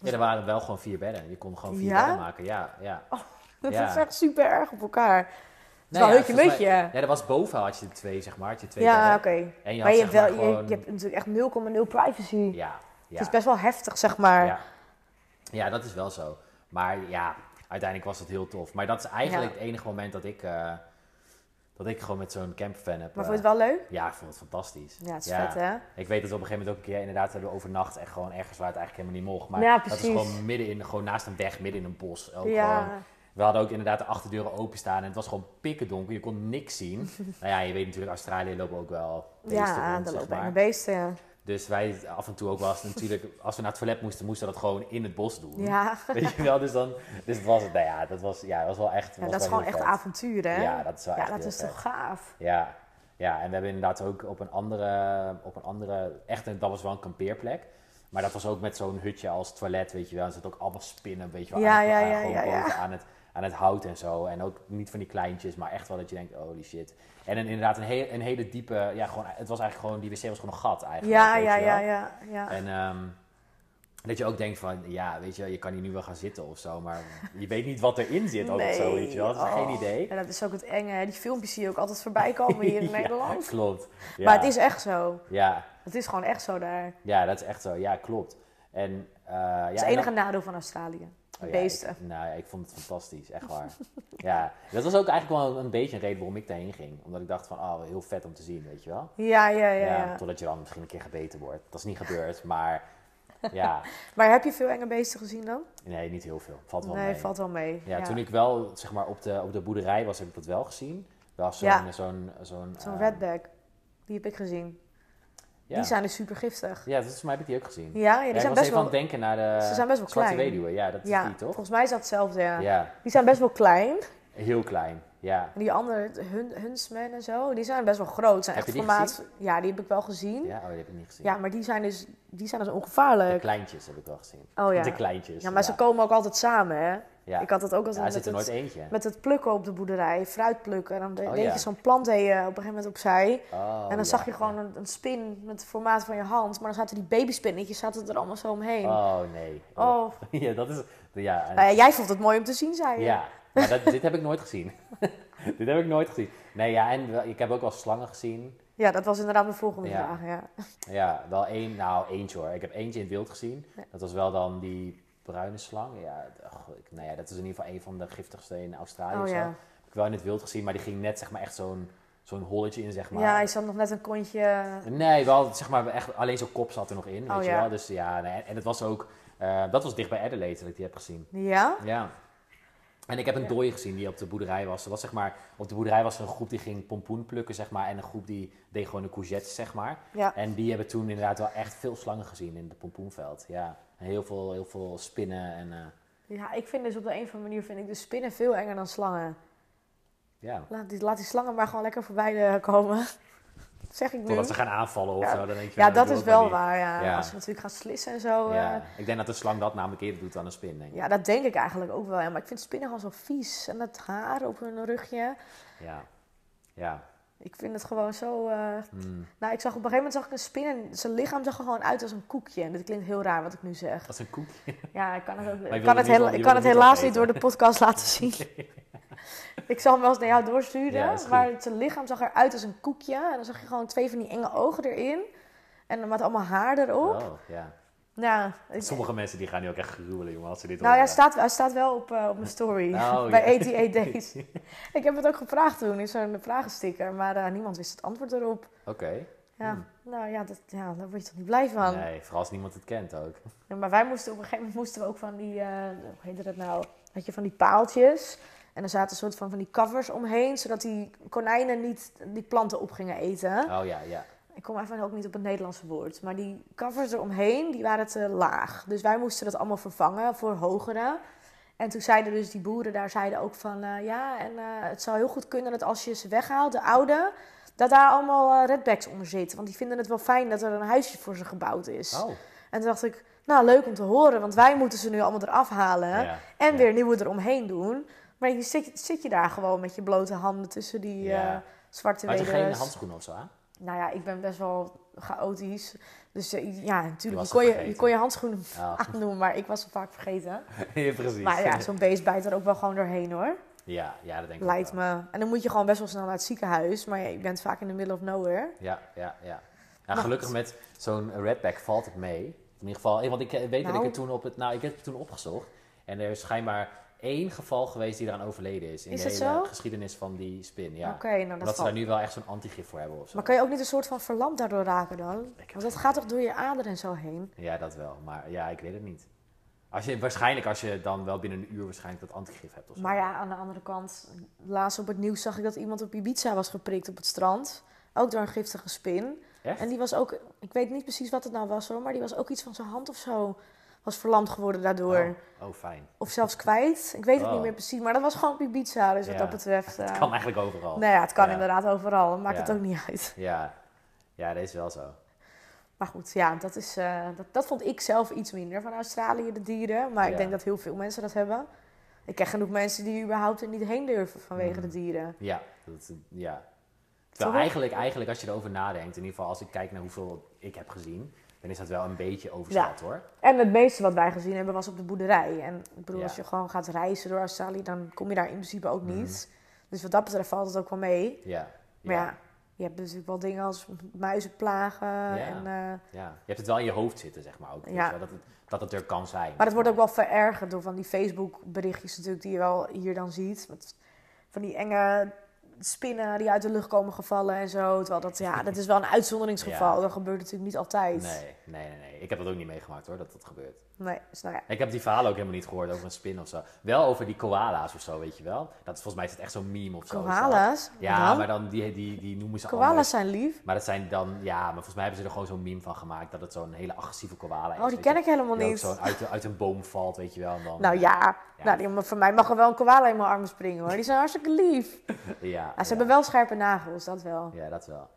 Ja, er waren wel gewoon vier bedden. Je kon gewoon vier Ja? bedden maken, ja. ja. Dat Ja. is echt super erg op elkaar. Wel ja, hutje mutje. Ja, er was boven had je twee, zeg maar, had je twee Ja, oké. En je Maar je, hebt wel, je, gewoon... je hebt natuurlijk echt 0,0 privacy. Ja, ja. Het is best wel heftig, zeg maar. Ja. ja, dat is wel zo. Maar ja, uiteindelijk was het heel tof. Maar dat is eigenlijk het enige moment dat ik, eh, dat ik gewoon met zo'n campervan heb. Maar eh, vond je het wel leuk? Ja, ik vond het fantastisch. Ja, het is vet, hè? Ik weet dat we op een gegeven moment ook een keer inderdaad hebben overnacht. En gewoon ergens waar het eigenlijk helemaal niet mocht. Maar Ja, dat is gewoon midden in, gewoon naast een weg, midden in een bos. Ook Ja. gewoon, we hadden ook inderdaad de achterdeuren openstaan. En het was gewoon pikken donker. Je kon niks zien. nou ja, je weet natuurlijk, Australië lopen ook wel beesten Ja, rond, daar lopen beesten. Ja. Dus wij af en toe ook was natuurlijk, als we naar het toilet moesten, moesten we dat gewoon in het bos doen. Ja, Weet je wel, dus dan, dus het was het, nou ja, dat was, ja, dat was wel echt. ja was dat is gewoon echt vet. avontuur, hè? Ja, dat is wel Ja, echt dat is vet. toch gaaf? Ja, ja, en we hebben inderdaad ook op een andere, op een andere, echt, dat was wel een kampeerplek. Maar dat was ook met zo'n hutje als toilet, weet je wel. Er zit ook allemaal spinnen, weet je wel. Ja, aan, ja, ja, aan het, aan het hout en zo. En ook niet van die kleintjes, maar echt wel dat je denkt, holy shit. En een, inderdaad een, heel, een hele diepe, ja, gewoon, het was eigenlijk gewoon, die wc was gewoon een gat eigenlijk. Ja, ja, ja, ja, ja. En ehm, dat je ook denkt van, ja, weet je, je kan hier nu wel gaan zitten of zo, maar je weet niet wat erin zit ook of zo, weet je wel. Dat is oh. geen idee. Ja, dat is ook het enge. hè. Die filmpjes zie je ook altijd voorbij komen hier in Ja, Nederland. klopt. Ja. Maar het is echt zo. Ja, Het is gewoon echt zo daar. ja, dat is echt zo. Ja, klopt. En, eh, ja, Dat is het en enige dan- nadeel van Australië. Oh ja, beesten. ik, nou ja, ik vond het fantastisch, echt waar. ja, dat was ook eigenlijk wel een beetje een reden waarom ik daarheen ging. Omdat ik dacht van, oh, heel vet om te zien, weet je wel. Ja, ja, ja, ja. Totdat je dan misschien een keer gebeten wordt. Dat is niet gebeurd, maar ja, Maar heb je veel enge beesten gezien dan? nee, niet heel veel. Valt wel nee, mee. valt wel mee. Ja, toen ik wel, zeg maar, op de, op de boerderij was, heb ik dat wel gezien. Wel zo'n, zo'n, zo'n... Zo'n redback. Die heb ik gezien. Ja. Die zijn dus super giftig. Ja, volgens mij heb ik die ook gezien. Ja, ja die zijn was best even aan wel... het denken naar de Ze zijn best wel Zwarte klein. Weduwe. Ja, dat is die toch? volgens mij is dat hetzelfde, ja. Die zijn best wel klein. heel klein. Ja. En die andere, hun, Huntsman en zo, die zijn best wel groot. Zijn Heb echt je die formaat. Ja, die heb ik wel gezien. ja, oh, die heb ik niet gezien. Ja, maar die zijn dus, die zijn dus De ongevaarlijk. kleintjes heb ik wel gezien. Oh ja. De kleintjes. Ja, maar ze komen ook altijd samen, hè. Ja. Ik had dat ook Ja, altijd er met, nooit het, eentje. met het plukken op de boerderij, fruit plukken. Dan de- Oh, deed ja. je zo'n plant deed je op een gegeven moment opzij. Oh, en dan ja, zag je ja. gewoon een, een spin met het formaat van je hand. Maar dan zaten die babyspinnetjes zaten er allemaal zo omheen. Oh, nee. Oh. ja, dat is... Ja, en- Nou ja, jij vond het mooi om te zien, zei je. ja. maar dat, dit heb ik nooit gezien. dit heb ik nooit gezien. Nee, ja, en ik heb ook wel slangen gezien. Ja, dat was inderdaad mijn volgende Ja. vraag. Ja. Ja, wel één, nou eentje hoor. Ik heb eentje in het wild gezien. Ja. Dat was wel dan die bruine slang. Ja, ach, ik- nou ja, dat is in ieder geval een van de giftigste in Australië Oh ja. Heb ik wel in het wild gezien, maar die ging net zeg maar echt zo'n zo'n holletje in, zeg maar. Ja, hij zat nog net een kontje. Nee, wel zeg maar echt alleen zo'n kop zat er nog in, weet Oh, je wel. Dus ja, nee, en het was ook, eh, dat was dicht bij Adelaide dat ik die heb gezien. Ja? Ja. En ik heb een dooi gezien die op de boerderij was. Er was zeg maar, op de boerderij was er een groep die ging pompoen plukken, zeg maar. En een groep die deed gewoon de courgettes, zeg maar. Ja. En die hebben toen inderdaad wel echt veel slangen gezien in het pompoenveld. Ja, en heel veel, heel veel spinnen en eh, Ja, ik vind dus op de een of andere manier vind ik de spinnen veel enger dan slangen. ja. Laat die, laat die slangen maar gewoon lekker voorbij eh, komen. Zeg ik nu. Totdat ze gaan aanvallen of Ja. zo, dan denk je Ja, nou, dat is wel waar. Ja. Ja. Als ze natuurlijk gaan slissen en zo. eh, Ja, ik denk dat de slang dat namelijk eerder doet dan een spin, denk ik. ja, dat denk ik eigenlijk ook wel. Ja. Maar ik vind spinnen gewoon zo vies. En dat haar op hun rugje. Ja. Ja. Ik vind het gewoon zo... eh, Hmm. Nou, ik zag op een gegeven moment zag ik een spin en zijn lichaam zag er gewoon uit als een koekje. En dit klinkt heel raar wat ik nu zeg. Dat is een koekje. Ja, ik kan het, ook, ik kan het, je ik kan het helaas niet door de podcast laten zien. ik zal hem wel eens naar jou doorsturen. Ja, maar zijn lichaam zag eruit als een koekje. En dan zag je gewoon twee van die enge ogen erin. En dan met allemaal haar erop. Oh, ja. Ik- Sommige mensen die gaan nu ook echt gruwelen, jongen, als ze dit nou ja, hij staat, hij staat wel op, eh, op mijn story. Oh, bij ja. 88 Days. ik heb het ook gevraagd toen in zo'n vragensticker. Maar eh, niemand wist het antwoord erop. Oké. Ja, Hmm. nou ja, dat, ja, daar word je toch niet blij van. Nee, vooral als niemand het kent ook. Ja, maar wij moesten op een gegeven moment moesten we ook van die, eh, hoe heette dat nou? Had je van die paaltjes. En er zaten een soort van, van die covers omheen, zodat die konijnen niet die planten op gingen eten. Oh ja, ja. Ik kom even ook niet op het Nederlandse woord. Maar die covers eromheen, die waren te laag. Dus wij moesten dat allemaal vervangen voor hogere. En toen zeiden dus die boeren daar zeiden ook van... eh, ja, en eh, het zou heel goed kunnen dat als je ze weghaalt, de oude... dat daar allemaal eh, redbacks onder zitten. Want die vinden het wel fijn dat er een huisje voor ze gebouwd is. Oh. En toen dacht ik, nou leuk om te horen. Want wij moeten ze nu allemaal eraf halen. Ja. En ja. weer nieuwe eromheen doen. Maar je zit, zit je daar gewoon met je blote handen tussen die Ja. eh, zwarte Had je geen handschoenen of zo aan? Nou ja, ik ben best wel chaotisch. Dus eh, ja, natuurlijk. Je kon je, je kon je handschoenen Oh. aandoen, maar ik was hem vaak vergeten. ja, precies. Maar ja, zo'n beest bijt er ook wel gewoon doorheen hoor. ja, ja, dat denk ik Lijkt me. En dan moet je gewoon best wel snel naar het ziekenhuis. Maar ja, je bent vaak in the middle of nowhere. Ja, ja, ja. gelukkig met zo'n redback valt het mee. In ieder geval, want ik eh, weet dat ik Nou. het toen op het, nou, ik heb het toen opgezocht. En er is schijnbaar één geval geweest die eraan overleden is. In Is de hele zo? geschiedenis van die spin, ja. Oké, nou dat Omdat ze daar nu wel echt zo'n antigif voor hebben of zo. Maar kan je ook niet een soort van verlamd daardoor raken dan? Want dat gaat toch door je aderen en zo heen? Ja, dat wel. Maar ja, ik weet het niet. Als je, waarschijnlijk als je dan wel binnen een uur waarschijnlijk dat antigif hebt of zo. Maar ja, aan de andere kant, laatst op het nieuws zag ik dat iemand op Ibiza was geprikt op het strand. Ook door een giftige spin. Echt? En die was ook, ik weet niet precies wat het nou was hoor, maar die was ook iets van zijn hand of zo. Was verlamd geworden daardoor. Oh, oh, fijn. Of zelfs kwijt. Ik weet het Oh. niet meer precies, maar dat was gewoon op Ibiza. Dus wat Ja. dat betreft. Het eh, kan eigenlijk overal. Nou ja, het kan Ja. inderdaad overal. Maakt het ook niet uit. Ja. ja, dat is wel zo. Maar goed, ja, dat, is, eh, dat, dat vond ik zelf iets minder van Australië, de dieren. Maar ik denk dat heel veel mensen dat hebben. Ik ken genoeg mensen die überhaupt er niet heen durven vanwege Mm. de dieren. Ja, dat, ja. Terwijl eigenlijk, eigenlijk, als je erover nadenkt, in ieder geval als ik kijk naar hoeveel ik heb gezien, dan is dat wel een beetje overschat hoor. En het meeste wat wij gezien hebben was op de boerderij. En ik bedoel, Ja. als je gewoon gaat reizen door Australië, dan kom je daar in principe ook Mhm. niet. Dus wat dat betreft valt het ook wel mee. Ja. Maar ja, je hebt natuurlijk wel dingen als muizenplagen. En, eh, ja. Je hebt het wel in je hoofd zitten, zeg maar ook. Ja. wel, dat, het, dat het er kan zijn. maar het wordt ook wel verergerd door van die Facebook berichtjes natuurlijk die je wel hier dan ziet. Met van die enge spinnen die uit de lucht komen gevallen en zo. Terwijl dat, ja, dat is wel een uitzonderingsgeval. Ja. Dat gebeurt natuurlijk niet altijd. Nee, nee, nee, nee. Ik heb dat ook niet meegemaakt hoor, dat dat gebeurt. Nee, dus nou ja. Ik heb die verhalen ook helemaal niet gehoord over een spin of zo. Wel over die koala's of zo, weet je wel. Dat is volgens mij is het echt zo'n meme of zo. Koala's? Ja, Dan? maar dan die, die, die noemen ze Koala's anders. zijn lief. Maar dat zijn dan, ja, maar volgens mij hebben ze er gewoon zo'n meme van gemaakt dat het zo'n hele agressieve koala is. Oh, die ken je. ik helemaal niet. zo uit, uit een boom valt, weet je wel. En dan, Nou Ja. Nou, die, voor mij mag er wel een koala in mijn armen springen hoor. Die zijn hartstikke lief. ja, Ja, ze hebben wel scherpe nagels, dat wel. Ja, dat wel.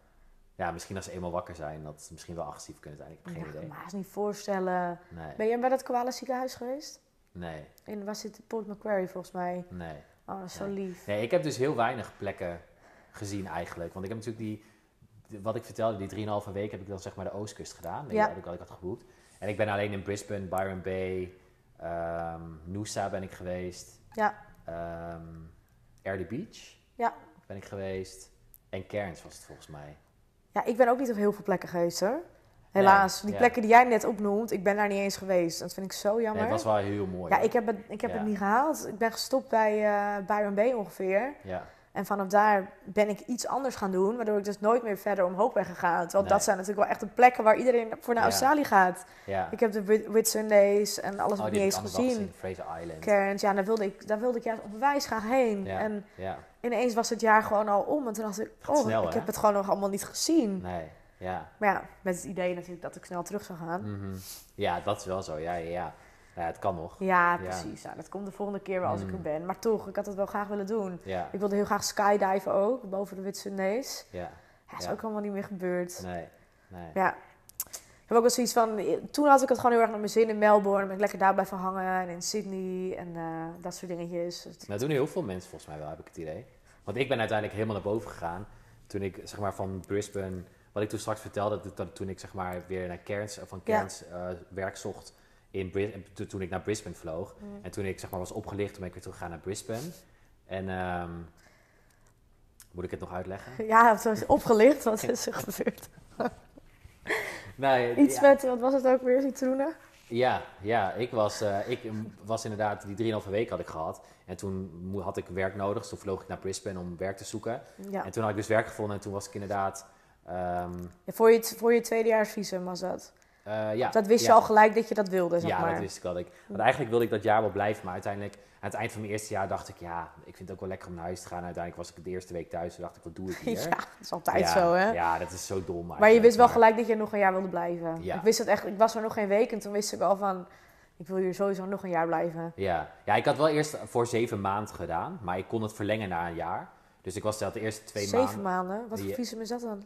Ja, misschien als ze eenmaal wakker zijn, dat ze misschien wel agressief kunnen zijn. Ik heb geen Ja, idee. maar is niet voorstellen. Nee, Ben je bij dat koala ziekenhuis geweest? nee, In, waar zit Port Macquarie volgens mij? nee. Oh, dat is zo lief. Nee, ik heb dus heel weinig plekken gezien eigenlijk. Want ik heb natuurlijk die, wat ik vertelde, die 3,5 week heb ik dan zeg maar de Oostkust gedaan. Ja. ik, had ik had geboekt. En ik ben alleen in Brisbane, Byron Bay, ehm Noosa ben ik geweest. Ja. Early Beach Ja. ben ik geweest. En Cairns was het volgens mij. Ja, ik ben ook niet op heel veel plekken geweest hoor. Helaas. die ja. plekken die jij net opnoemt, ik ben daar niet eens geweest. Dat vind ik zo jammer. Nee, het was wel heel mooi. Ja, hoor. ik heb, het, ik heb Ja. het niet gehaald. Ik ben gestopt bij eh Byron Bay ongeveer. Ja, En vanaf daar ben ik iets anders gaan doen, waardoor ik dus nooit meer verder omhoog ben gegaan. Nee. dat zijn natuurlijk wel echt de plekken waar iedereen voor naar Ja. Australië gaat. ja. Ik heb de Whit Sundays en alles oh, nog die niet eens ik gezien. Fraser Island. Cairns, ja, daar wilde, ik, daar wilde ik juist onwijs graag heen. Ja, En ineens was het jaar gewoon al om. En toen dacht ik, oh, snel, ik heb het gewoon nog allemaal niet gezien. nee, ja. Maar ja, met het idee natuurlijk dat ik snel terug zou gaan. Mhm. Ja, dat is wel zo. Ja, ja, ja. Nou het kan nog. Ja, precies. Ja, dat komt de volgende keer wel als ik Mm. er ben. Maar toch, ik had het wel graag willen doen. Ja, Ik wilde heel graag skydiven ook, boven de Whit Sundays. ja. Ja, is ook allemaal niet meer gebeurd. Nee, nee. Ja. Ik heb ook wel zoiets van, toen had ik het gewoon heel erg naar mijn zin in Melbourne. Ben ik lekker daar blijven hangen en in Sydney en eh, dat soort dingetjes. Dus Dat doen heel veel mensen volgens mij wel, heb ik het idee. Want ik ben uiteindelijk helemaal naar boven gegaan. Toen ik zeg maar van Brisbane, wat ik toen straks vertelde, dat, dat toen ik zeg maar weer naar Cairns, van Ja. Cairns eh, werk zocht in toen ik naar Brisbane vloog. Mm. En toen ik zeg maar was opgelicht, toen ben ik weer teruggegaan naar Brisbane. En ehm, moet ik het nog uitleggen? Ja, het was opgelicht. Wat is er gebeurd? Nee, Iets ja. met, wat was het ook weer, citroenen? Ja, ja ik, was, eh, ik was inderdaad, die 3,5 week had ik gehad. En toen had ik werk nodig, dus toen vloog ik naar Brisbane om werk te zoeken. Ja. En toen had ik dus werk gevonden en toen was ik inderdaad... ehm, Ja, voor, je, voor je tweedejaarsvisum was dat. Eh, ja, dat wist ja. je al gelijk dat je dat wilde, zeg Ja, maar. dat wist ik wel. Ik, want eigenlijk wilde ik dat jaar wel blijven, maar uiteindelijk, aan het eind van mijn eerste jaar dacht ik, ja, ik vind het ook wel lekker om naar huis te gaan. Uiteindelijk was ik de eerste week thuis en dacht ik, wat doe ik hier? Ja, dat is altijd ja, zo, hè? Ja, dat is zo dom. maar je eigenlijk, wist wel maar- gelijk dat je nog een jaar wilde blijven. Ja. Ik wist het echt, ik was er nog geen week en toen wist ik al van, ik wil hier sowieso nog een jaar blijven. Ja. ja, ik had wel eerst voor zeven maanden gedaan, maar ik kon het verlengen na een jaar. Dus ik was dat de eerste twee Zeven maanden. maanden? Wat voor visum is dat dan?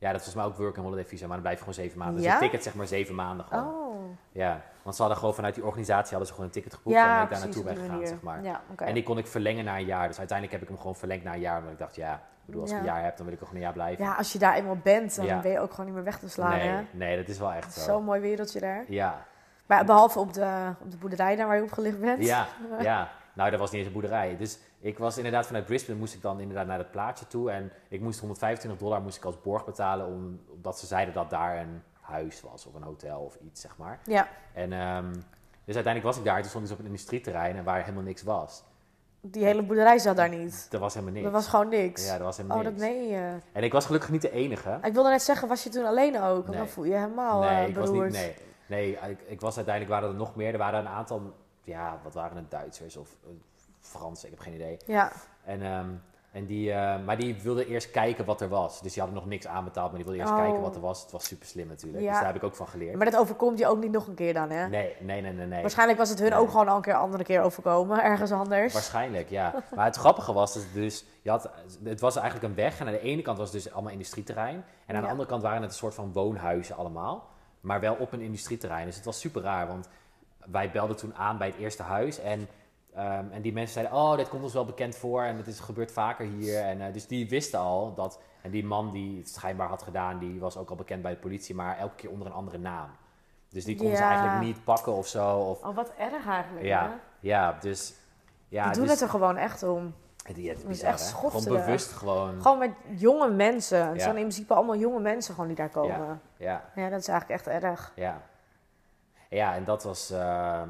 Ja, dat was mij ook work and holiday visa, maar dan blijf je gewoon zeven maanden. Dus het ticket zeg maar zeven maanden gewoon. Oh. Ja, want ze hadden gewoon vanuit die organisatie hadden ze gewoon een ticket geboekt Ja, en ben ik daar naartoe ben gegaan, zeg maar. Ja. En die kon ik verlengen na een jaar. Dus uiteindelijk heb ik hem gewoon verlengd na een jaar. Omdat ik dacht, ja, ik bedoel, als ik een jaar heb, dan wil ik nog een jaar blijven. Ja, als je daar eenmaal bent, dan ben je ook gewoon niet meer weg te slaan, nee, hè? nee, dat is wel echt zo. Zo'n mooi wereldje daar. Ja, Maar behalve op de, op de boerderij daar waar je opgelicht bent. ja, ja. Nou, dat was niet eens een boerderij. Dus ik was inderdaad vanuit Brisbane moest ik dan inderdaad naar dat plaatje toe. En ik moest 125 dollar moest ik als borg betalen. om- Omdat ze zeiden dat daar een huis was of een hotel of iets, zeg maar. Ja, En ehm, dus uiteindelijk was ik daar. Toen stond ik dus op een industrieterrein en waar helemaal niks was. die hele boerderij zat daar niet. Er was helemaal niks. Er was gewoon niks. Ja, er was helemaal oh, dat niks. meen je. En ik was gelukkig niet de enige. Ik wilde net zeggen, was je toen alleen ook? Nee. Dan voel je helemaal nee, eh, ik was niet. Nee, nee ik, ik was uiteindelijk waren er nog meer. Er waren een aantal, ja, wat waren het Duitsers of Fransen, ik heb geen idee. Ja, En, ehm, en die, eh, maar die wilden eerst kijken wat er was. Dus die hadden nog niks aanbetaald, maar die wilden eerst Oh. kijken wat er was. Het was super slim natuurlijk. Ja. Dus daar heb ik ook van geleerd. maar dat overkomt je ook niet nog een keer dan, hè? Nee, nee, nee, nee. nee. Waarschijnlijk was het hun Nee. ook gewoon al een keer andere keer overkomen, ergens anders. Waarschijnlijk, ja. Maar het grappige was dus, dus je had, het was eigenlijk een weg. En aan de ene kant was het dus allemaal industrieterrein. En aan de Ja. andere kant waren het een soort van woonhuizen allemaal. Maar wel op een industrieterrein. Dus het was super raar, want wij belden toen aan bij het eerste huis. En, ehm, en die mensen zeiden, oh, dit komt ons wel bekend voor. En het is, gebeurt vaker hier. En, eh, dus die wisten al dat... En die man die het schijnbaar had gedaan, die was ook al bekend bij de politie. Maar elke keer onder een andere naam. Dus die konden ze eigenlijk niet pakken of zo. Of, Oh, wat erg eigenlijk, ja, hè? ja, dus... Ja, Die doen dus, het er gewoon echt om. het is, echt hè? schofterig. Gewoon bewust gewoon. Gewoon met jonge mensen. Het Ja. zijn in principe allemaal jonge mensen gewoon die daar komen. Ja, Ja, dat is eigenlijk echt erg. ja. Ja, en dat was... ehm,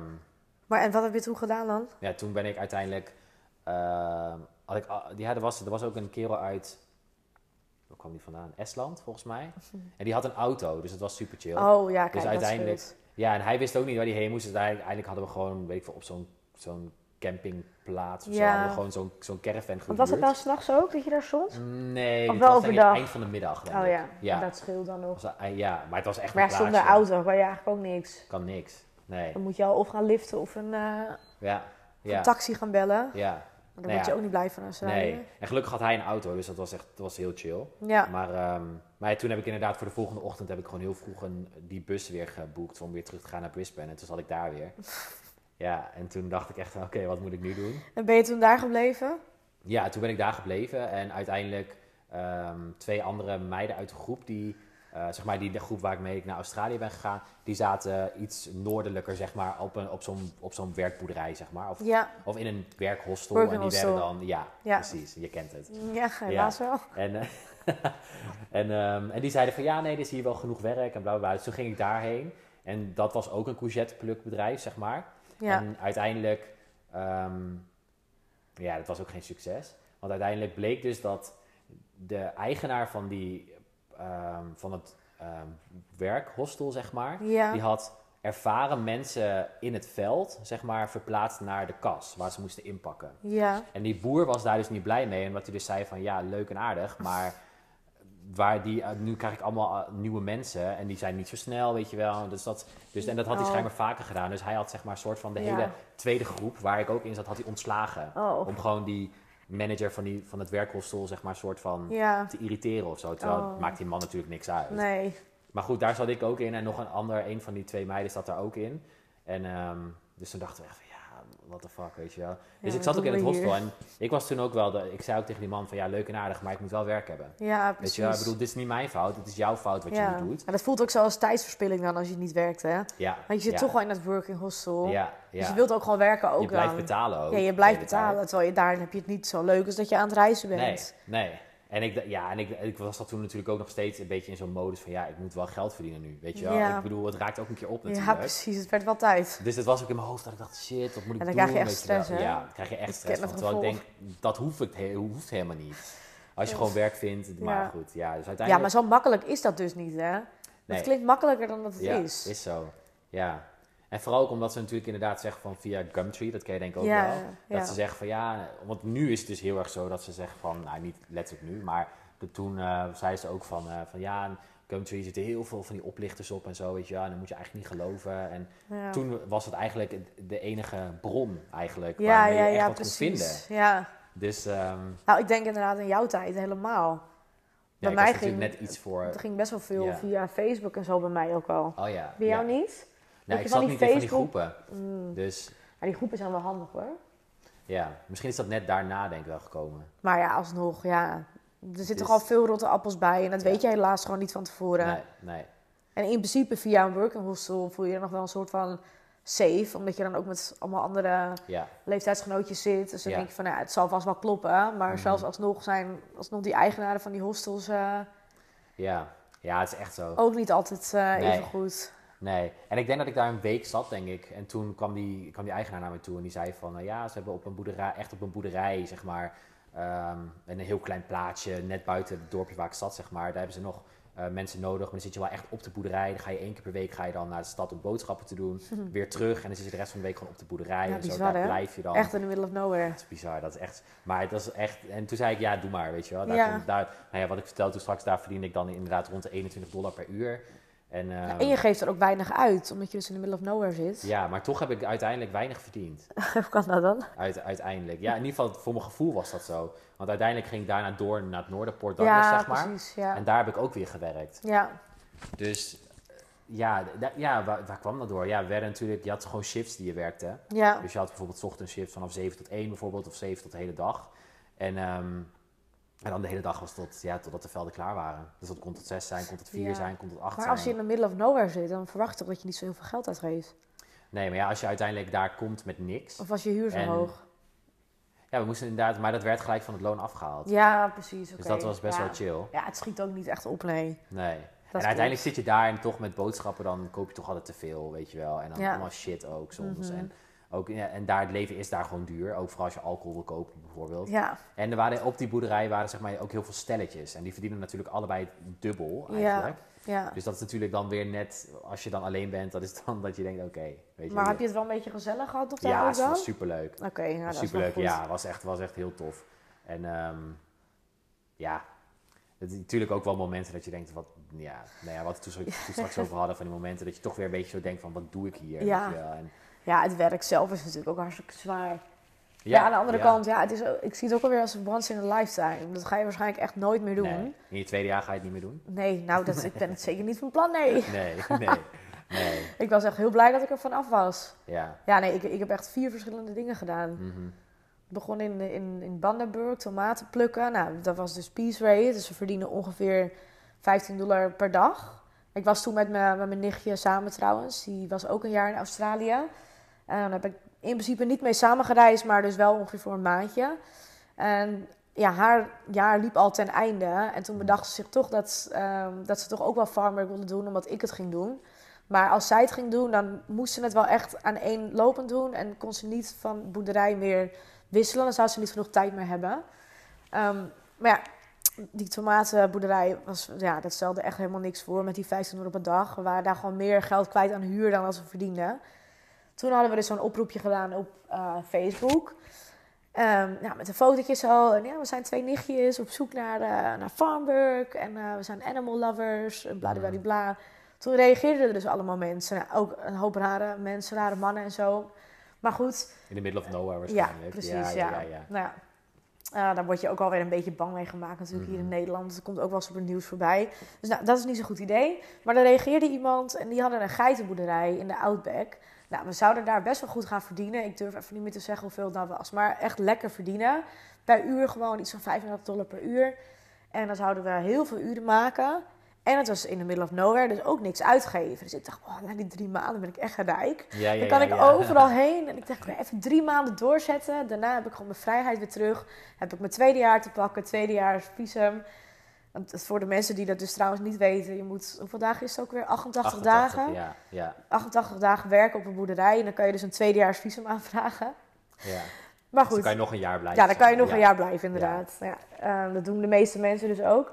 Maar en wat heb je toen gedaan dan? ja, toen ben ik uiteindelijk... ehm, had ik, ja, er was, er was ook een kerel uit... Waar kwam die vandaan? Estland, volgens mij. En die had een auto, dus het was super chill. Oh ja, kijk, dus dat uiteindelijk... Ja, en hij wist ook niet waar hij heen moest. Dus eigenlijk, eigenlijk hadden we gewoon, weet ik veel, op zo'n zo'n campingplaats of zo... Hadden we gewoon zo'n zo'n caravan Want was het nou gehuurd. s'nachts ook dat je daar stond? Nee, Of het was overdag? eind van de middag. Oh ja, Ja. dat scheelt dan nog. Was, eh, ja, maar het was echt Maar zonder auto kan je eigenlijk ook niks. Kan niks. Nee. Dan moet je al of gaan liften of een, eh, Ja. een taxi gaan bellen. Ja. Maar daar Nou word je ook niet blij van als rijden. Nee. En gelukkig had hij een auto, dus dat was echt dat was heel chill. Ja. Maar, ehm, maar toen heb ik inderdaad voor de volgende ochtend heb ik gewoon heel vroeg een, die bus weer geboekt om weer terug te gaan naar Brisbane. En toen zat ik daar weer. Ja, en toen dacht ik echt, oké, wat moet ik nu doen? En ben je toen daar gebleven? Ja, toen ben ik daar gebleven en uiteindelijk ehm, twee andere meiden uit de groep die, eh, zeg maar die de groep waar ik mee naar Australië ben gegaan, die zaten iets noordelijker, zeg maar, op, een, op zo'n op zo'n werkboerderij, zeg maar. Of, Ja. of in een werkhostel. Working en die hostel. werden dan, ja, Ja. precies, je kent het. Ja, helaas wel. En, eh, en, ehm, en die zeiden van ja, nee, er is hier wel genoeg werk en bla bla bla. Dus toen ging ik daarheen. En dat was ook een courgetteplukbedrijf, zeg maar. Ja. En uiteindelijk, ehm, ja, dat was ook geen succes. Want uiteindelijk bleek dus dat de eigenaar van, die, ehm, van het ehm, werkhostel, zeg maar, Ja. die had ervaren mensen in het veld, zeg maar, verplaatst naar de kas waar ze moesten inpakken. Ja. En die boer was daar dus niet blij mee. Omdat hij dus zei van ja, leuk en aardig. Maar waar die, eh, nu krijg ik allemaal eh, nieuwe mensen. En die zijn niet zo snel, weet je wel. Dus dat, dus, en dat had hij Oh. schijnbaar vaker gedaan. Dus hij had zeg maar een soort van de Ja. hele tweede groep, waar ik ook in zat, had hij ontslagen. Oh. Om gewoon die manager van, die, van het werkhostel, zeg maar, soort van Ja. te irriteren of zo. Terwijl Oh. maakt die man natuurlijk niks uit. Nee. Maar goed, daar zat ik ook in. En nog een ander, een van die twee meiden zat daar ook in. En ehm, dus toen dachten we echt what the fuck, weet je wel. Dus Ja, ik zat ook in het hostel. En ik was toen ook wel, de, ik zei ook tegen die man van, ja, leuk en aardig, maar ik moet wel werk hebben. Ja, Weet precies. je wel, ik bedoel, dit is niet mijn fout, het is jouw fout wat ja. je nu doet. Maar dat voelt ook zo als tijdsverspilling dan als je niet werkt, hè? Ja. Want je zit toch wel in dat working hostel. Ja, ja. Dus je wilt ook gewoon werken ook Je blijft dan. betalen ook. Ja, je blijft betalen. Terwijl je daar heb je het niet zo leuk als dat je aan het reizen Nee, bent. nee. En ik, ja, en ik, ik was dat toen natuurlijk ook nog steeds een beetje in zo'n modus van ja, ik moet wel geld verdienen nu. Weet je wel? Ja. Ik bedoel, het raakt ook een keer op Ja, natuurlijk. precies. Het werd wel tijd. dus dat was ook in mijn hoofd dat ik dacht, shit, wat moet ik En dan doen? krijg je echt stress, hè? Ja, dan krijg je echt stress van. het Terwijl ik denk, dat hoeft, het, he- hoeft helemaal niet. Als je Dus- gewoon werk vindt, maar Ja. goed. Ja, dus Ja, uiteindelijk... maar zo makkelijk is dat dus niet, hè? Nee. Het klinkt makkelijker dan dat het ja, is. is zo. Ja. En vooral ook omdat ze natuurlijk inderdaad zeggen van via Gumtree, dat ken je denk ik ook Ja, wel. ja. Dat ze zeggen van ja, want nu is het dus heel erg zo dat ze zeggen van, nou niet letterlijk nu, maar de, toen eh zei ze ook van, eh, van ja, Gumtree zitten heel veel van die oplichters op en zo, weet je wel. En dan moet je eigenlijk niet geloven. En Ja. toen was het eigenlijk de enige bron eigenlijk, ja, waarmee ja, je echt ja, wat kon vinden. precies. Ja. Dus ehm, Nou, ik denk inderdaad in jouw tijd helemaal. ja, Bij ik mij ging net iets voor... Het ging best wel veel Ja. via Facebook en zo bij mij ook al. Oh ja. Bij jou ja. niet? Nee, je ik zat niet in van die groepen. Mm. Dus Ja, die groepen zijn wel handig hoor. ja, misschien is dat net daarna denk ik wel gekomen. Maar ja, alsnog, ja. Er zitten Dus- toch al veel rotte appels bij. En dat Ja. weet je helaas gewoon niet van tevoren. Nee, nee. En in principe via een working hostel voel je je nog wel een soort van safe. Omdat je dan ook met allemaal andere Ja, leeftijdsgenootjes zit. Dus dan Ja. denk je van, nou, het zal vast wel kloppen. Maar Mhm. zelfs alsnog zijn alsnog die eigenaren van die hostels eh, ja. Ja, het is echt zo. ook niet altijd eh, Nee. even goed. Nee. En ik denk dat ik daar een week zat, denk ik. En toen kwam die, kwam die eigenaar naar me toe en die zei van... eh, ja, ze hebben op een boerderij, echt op een boerderij, zeg maar... ehm, een heel klein plaatsje, net buiten het dorpje waar ik zat, zeg maar. Daar hebben ze nog eh, mensen nodig. Maar dan zit je wel echt op de boerderij. Dan ga je één keer per week ga je dan naar de stad om boodschappen te doen. Weer terug. En dan zit je de rest van de week gewoon op de boerderij. Ja, en zo, daar hè? blijf je dan. Echt in the middle of nowhere. Dat is bizar, dat is echt. Maar dat is echt. En toen zei ik, ja, doe maar, weet je wel. Daar Ja. komt, daar, nou ja, wat ik vertelde toen straks, daar verdiende ik dan inderdaad rond de 21 dollar per uur. En, Ja, ehm, en je geeft er ook weinig uit, omdat je dus in the middle of nowhere zit. ja, maar toch heb ik uiteindelijk weinig verdiend. Hoe kan dat dan? Uit, uiteindelijk. Ja, in ieder geval voor mijn gevoel was dat zo. Want uiteindelijk ging ik daarna door naar het Noorderpoort Douglas, ja, zeg maar. precies. Ja. En daar heb ik ook weer gewerkt. ja. Dus ja, da- ja waar, waar kwam dat door? Ja, we werden natuurlijk, je had gewoon shifts die je werkte. ja. Dus je had bijvoorbeeld 's ochtends shift vanaf 7 tot 1 bijvoorbeeld, of 7 tot de hele dag. En, ehm, en dan de hele dag was tot, ja, totdat de velden klaar waren. Dus dat kon tot 6 zijn, kon tot 4 Ja. zijn, kon tot 8 Maar zijn. als je in the middle of nowhere zit, dan verwacht je toch dat je niet zo heel veel geld uitgeeft? Nee, maar ja, als je uiteindelijk daar komt met niks. Of was je huur zo En- hoog? Ja, we moesten inderdaad, maar dat werd gelijk van het loon afgehaald. Ja, precies. dus dat was best ja. wel chill. Ja, het schiet ook niet echt op, nee. Nee. Dat en uiteindelijk zit je daar en toch met boodschappen, dan koop je toch altijd te veel, weet je wel. En dan Ja. allemaal shit ook soms. Mhm. En, ook, ja, en daar, het leven is daar gewoon duur. Ook vooral als je alcohol wil kopen bijvoorbeeld. Ja, En er waren, op die boerderij waren zeg maar, ook heel veel stelletjes. En die verdienen natuurlijk allebei dubbel eigenlijk. ja. Dus dat is natuurlijk dan weer net, als je dan alleen bent, dat is dan dat je denkt, oké. weet je Maar heb je het wel een beetje gezellig gehad nog daar Ja, het was superleuk. Oké, nou, dat is wel superleuk, ja. Het was echt, was echt heel tof. En ehm, ja, het, natuurlijk ook wel momenten dat je denkt, wat, ja, nou ja, wat we toen, toen straks over hadden, van die momenten dat je toch weer een beetje zo denkt van, wat doe ik hier? Ja. En, Ja, het werk zelf is natuurlijk ook hartstikke zwaar. Ja, aan de andere ja. kant, ja, het is, ik zie het ook alweer als once in a lifetime. Dat ga je waarschijnlijk echt nooit meer doen. Nee. Nee, In je tweede jaar ga je het niet meer doen? nou, dat, ik ben het zeker niet van plan, nee. Nee, nee, nee. Ik was echt heel blij dat ik er vanaf was. Ja. Ja, nee, ik, ik heb echt vier verschillende dingen gedaan. mhm. Ik begon in, in, in Bandenburg tomaten plukken. Nou, dat was dus piece rate. Dus we verdienen ongeveer 15 dollar per dag. Ik was toen met, mijn met mijn nichtje samen trouwens. Die was ook een jaar in Australië. En dan heb ik in principe niet mee samengereisd, maar dus wel ongeveer voor een maandje. En ja, haar jaar liep al ten einde. En toen bedacht ze zich toch dat, ehm, dat ze toch ook wel farmwork wilde doen, omdat ik het ging doen. Maar als zij het ging doen, dan moest ze het wel echt aan één lopend doen. En kon ze niet van boerderij meer wisselen. Dan zou ze niet genoeg tijd meer hebben. Ehm, maar ja, die tomatenboerderij, was, ja, dat stelde echt helemaal niks voor met die 15 euro per dag. We waren daar gewoon meer geld kwijt aan huur dan als we verdienden. Toen hadden we dus zo'n oproepje gedaan op eh, Facebook. Ehm, ja, met een fotootje zo. En ja, we zijn twee nichtjes op zoek naar, eh, naar farmwork. En eh, we zijn animal lovers. En bladibladibla. Toen reageerden er dus allemaal mensen. Nou, ook een hoop rare mensen, rare mannen en zo. Maar goed, In the middle of nowhere ja, waarschijnlijk. precies. Ja, Ja, ja, ja. Nou ja. Eh, daar word je ook alweer een beetje bang mee gemaakt natuurlijk hier in Mhm. Nederland. Dat komt ook wel eens op het nieuws voorbij. Dus nou, dat is niet zo'n goed idee. Maar er reageerde iemand en die hadden een geitenboerderij in de Outback. Nou, we zouden daar best wel goed gaan verdienen. Ik durf even niet meer te zeggen hoeveel het nou was. Maar echt lekker verdienen. Per uur gewoon iets van 35 dollar per uur. En dan zouden we heel veel uren maken. En het was in the middle of nowhere, dus ook niks uitgeven. Dus ik dacht, oh, na die drie maanden ben ik echt rijk. Ja, ja, Dan kan ja, ik overal heen. En ik dacht, ik even drie maanden doorzetten. Daarna heb ik gewoon mijn vrijheid weer terug. Heb ik mijn tweede jaar te pakken, tweede jaar visum. Want voor de mensen die dat dus trouwens niet weten, je moet, hoeveel dagen is het ook weer? 88, 88, dagen. Ja, ja, 88 dagen werken op een boerderij. En dan kan je dus een tweedejaars visum aanvragen. ja. Maar Dus dan goed, kan je nog een jaar blijven. ja, dan kan je nog een jaar blijven, inderdaad. Ja. ehm, dat doen de meeste mensen dus ook.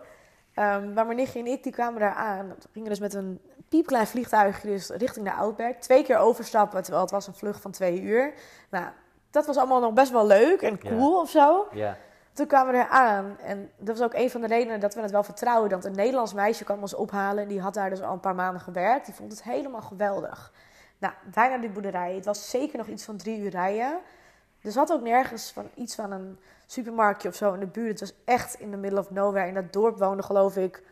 Ehm, maar mijn nichtje en ik, die kwamen daar aan. We gingen dus met een piepklein vliegtuigje dus richting de Outback. Twee keer overstappen, terwijl het was een vlucht van twee uur. Nou, dat was allemaal nog best wel leuk en Ja. cool of zo. Ja, Toen kwamen we er aan. En dat was ook een van de redenen dat we het wel vertrouwen. Dat een Nederlands meisje kwam ons ophalen. En die had daar dus al een paar maanden gewerkt. Die vond het helemaal geweldig. Nou, wij naar die boerderij. Het was zeker nog iets van drie uur rijden. Er zat ook nergens van iets van een supermarktje of zo in de buurt. Het was echt in the middle of nowhere. In dat dorp woonden geloof ik,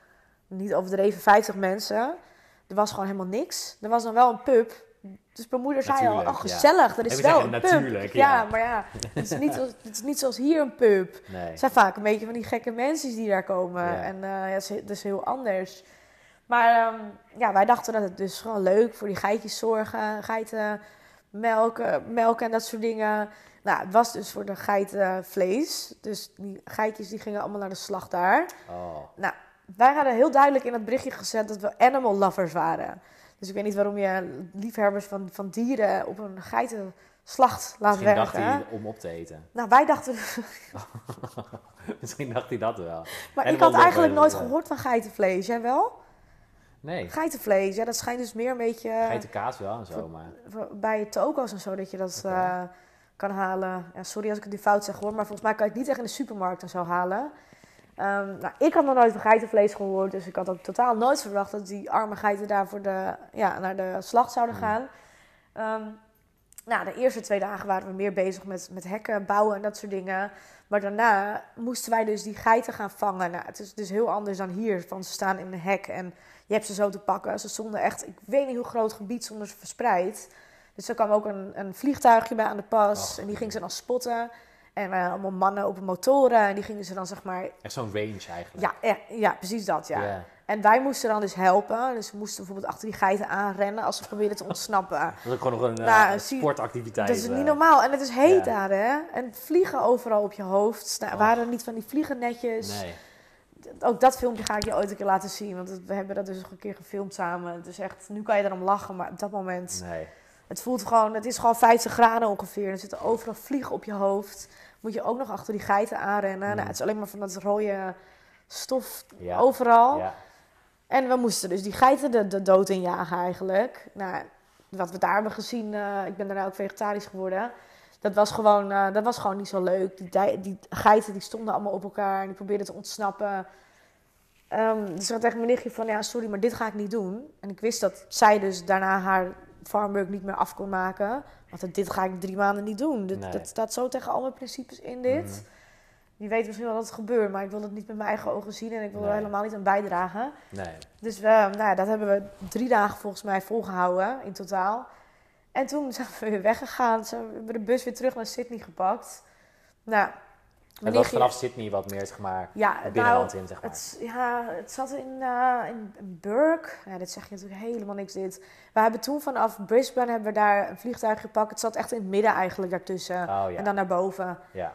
niet overdreven, 50 mensen. Er was gewoon helemaal niks. Er was dan wel een pub. Dus mijn moeder zei al, oh ja. gezellig, er is wel zeggen, een pub. natuurlijk, ja. ja. maar ja, het is, niet zoals, het is niet zoals hier een pub. nee. Het zijn vaak een beetje van die gekke mensen die daar komen. Ja. En eh, ja, het is, heel anders. Maar ehm, ja, wij dachten dat het dus gewoon leuk voor die geitjes zorgen. Geiten melken, melken en dat soort dingen. Nou, het was dus voor de geiten vlees. Dus die geitjes die gingen allemaal naar de slacht daar. Oh, Nou, wij hadden heel duidelijk in het berichtje gezet dat we animal lovers waren. Dus ik weet niet waarom je liefhebbers van, van dieren op een geitenslacht laat misschien dacht werken. hij om op te eten. Nou, wij dachten misschien dacht hij dat wel. Maar En ik had eigenlijk nooit gehoord van geitenvlees. Jij wel? Nee, Geitenvlees, ja, dat schijnt dus meer een beetje geitenkaas wel en zo, maar... bij toko's en zo dat je dat eh, kan halen. Ja, sorry als ik het nu fout zeg hoor, maar volgens mij kan je het niet echt in de supermarkt en zo halen. Ehm, nou, ik had nog nooit van geitenvlees gehoord, dus ik had ook totaal nooit verwacht dat die arme geiten daar voor de, ja, naar de slacht zouden Hmm. gaan. Ehm, nou, de eerste twee dagen waren we meer bezig met, met hekken bouwen en dat soort dingen. Maar daarna moesten wij dus die geiten gaan vangen. Nou, het is dus heel anders dan hier, van ze staan in een hek en je hebt ze zo te pakken. Ze stonden echt, ik weet niet hoe groot gebied, stonden ze verspreid. Dus er kwam ook een, een vliegtuigje bij aan de pas en die ging ze dan spotten. En eh, allemaal mannen op motoren en die gingen ze dan zeg maar... Echt zo'n range eigenlijk. Ja, ja, ja precies dat, ja. En wij moesten dan dus helpen. Dus we moesten bijvoorbeeld achter die geiten aanrennen als ze probeerden te ontsnappen. Dat is ook gewoon nog een eh, Nou, sportactiviteit. Dat is eh. niet normaal. En het is heet daar, hè? En vliegen overal op je hoofd. Nou, waren er niet van die vliegennetjes. Nee. Ook dat filmpje ga ik je ooit een keer laten zien. Want we hebben dat dus nog een keer gefilmd samen. Het is echt, nu kan je erom lachen, maar op dat moment... Nee. Het voelt gewoon, het is gewoon 50 graden ongeveer. Er zitten overal vliegen op je hoofd. Moet je ook nog achter die geiten aanrennen. Mm. Nou, het is alleen maar van dat rode stof Ja. overal. Ja. En we moesten dus die geiten de, de dood injagen eigenlijk. Nou, wat we daar hebben gezien, eh, ik ben daarna ook vegetarisch geworden. Dat was gewoon, eh, dat was gewoon niet zo leuk. Die, die geiten die stonden allemaal op elkaar en die probeerden te ontsnappen. Ehm, dus ik had tegen mijn nichtje van, ja sorry, maar dit ga ik niet doen. En ik wist dat zij dus daarna haar farmwork niet meer af kon maken. Want dit ga ik drie maanden niet doen. Dit, Nee. Dat staat zo tegen al mijn principes in dit. Mhm. Wie weet misschien wel dat het gebeurt, maar ik wil het niet met mijn eigen ogen zien en ik wil er helemaal niet aan bijdragen. Nee. Dus we, nou ja, dat hebben we drie dagen volgens mij volgehouden in totaal. En toen zijn we weer weggegaan. We hebben de bus weer terug naar Sydney gepakt. Nou, Het was vanaf Sydney wat meer, zeg maar, ja, het binnenland nou, in, zeg maar. het, ja, het zat in, eh in in Burke. Ja, dit zeg je natuurlijk helemaal niks dit. We hebben toen vanaf Brisbane hebben we daar een vliegtuig gepakt. Het zat echt in het midden eigenlijk daartussen. Oh ja. En dan naar boven. ja.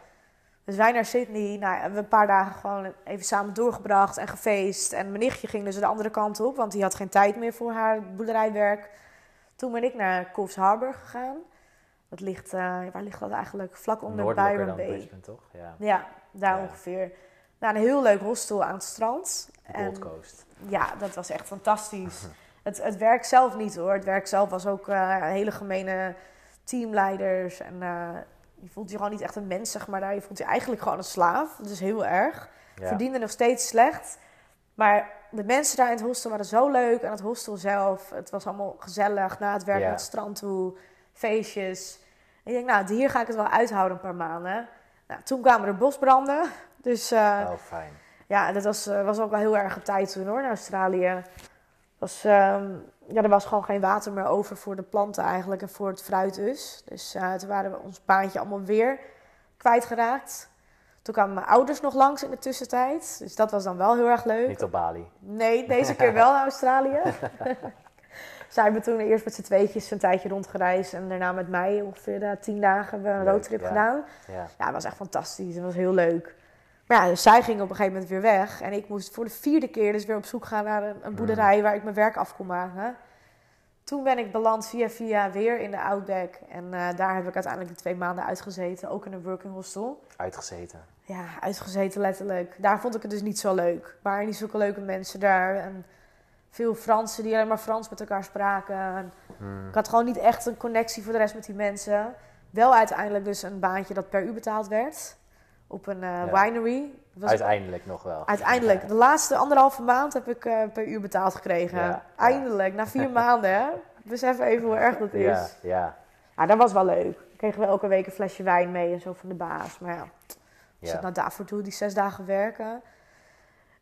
Dus wij naar Sydney, nou, hebben we een paar dagen gewoon even samen doorgebracht en gefeest. En mijn nichtje ging dus de andere kant op, want die had geen tijd meer voor haar boerderijwerk. Toen ben ik naar Coffs Harbour gegaan. Dat ligt, eh, waar ligt dat eigenlijk? Vlak onder Byron Bay. Brisbane, toch? Ja. Ja, daar Ja. ongeveer. Nou, een heel leuk hostel aan het strand. Gold En Coast. ja, dat was echt fantastisch. Het, het werk zelf niet hoor. Het werk zelf was ook eh, hele gemene teamleiders. En eh, je voelt je gewoon niet echt een mens, zeg maar. Daar. Je voelt je eigenlijk gewoon een slaaf. Dat is heel erg. Ja. Verdiende nog steeds slecht. Maar de mensen daar in het hostel waren zo leuk. En het hostel zelf, het was allemaal gezellig. Na het werk naar het strand toe, feestjes. En ik denk, nou, hier ga ik het wel uithouden een paar maanden. Nou, toen kwamen er bosbranden. Dus eh, Oh, fijn. ja, dat was, eh, was ook wel heel erg een tijd toen hoor, in Australië. Was, ehm, ja, er was gewoon geen water meer over voor de planten eigenlijk en voor het fruit dus. Dus eh, toen waren we ons baantje allemaal weer kwijtgeraakt. Toen kwamen mijn ouders nog langs in de tussentijd. Dus dat was dan wel heel erg leuk. Niet op Bali. Nee, deze keer wel naar Australië. Zij hebben toen eerst met z'n tweetjes een tijdje rondgereisd. En daarna met mij ongeveer uh, tien dagen hebben we een Leuk, roadtrip ja. gedaan. Ja. Ja, het was echt fantastisch. Het was heel leuk. Maar ja, dus zij ging op een gegeven moment weer weg. En ik moest voor de vierde keer dus weer op zoek gaan naar een, een boerderij waar ik mijn werk af kon maken. Toen ben ik beland via via weer in de Outback. En eh, daar heb ik uiteindelijk de twee maanden uitgezeten. Ook in een working hostel. Uitgezeten. Ja, uitgezeten letterlijk. Daar vond ik het dus niet zo leuk. Waren niet zulke leuke mensen daar. En veel Fransen die alleen maar Frans met elkaar spraken. En Hmm. ik had gewoon niet echt een connectie voor de rest met die mensen. Wel uiteindelijk dus een baantje dat per uur betaald werd. Op een Ja. winery. Was Uiteindelijk nog wel. Uiteindelijk, de laatste anderhalve maand heb ik eh, per uur betaald gekregen. Ja. Eindelijk, na vier maanden. Hè? Besef even hoe erg dat is. Ja, Ja. ja, dat was wel leuk. Kregen we elke week een flesje wijn mee en zo van de baas. Maar ja, als ja. ik nou daarvoor doe, die zes dagen werken.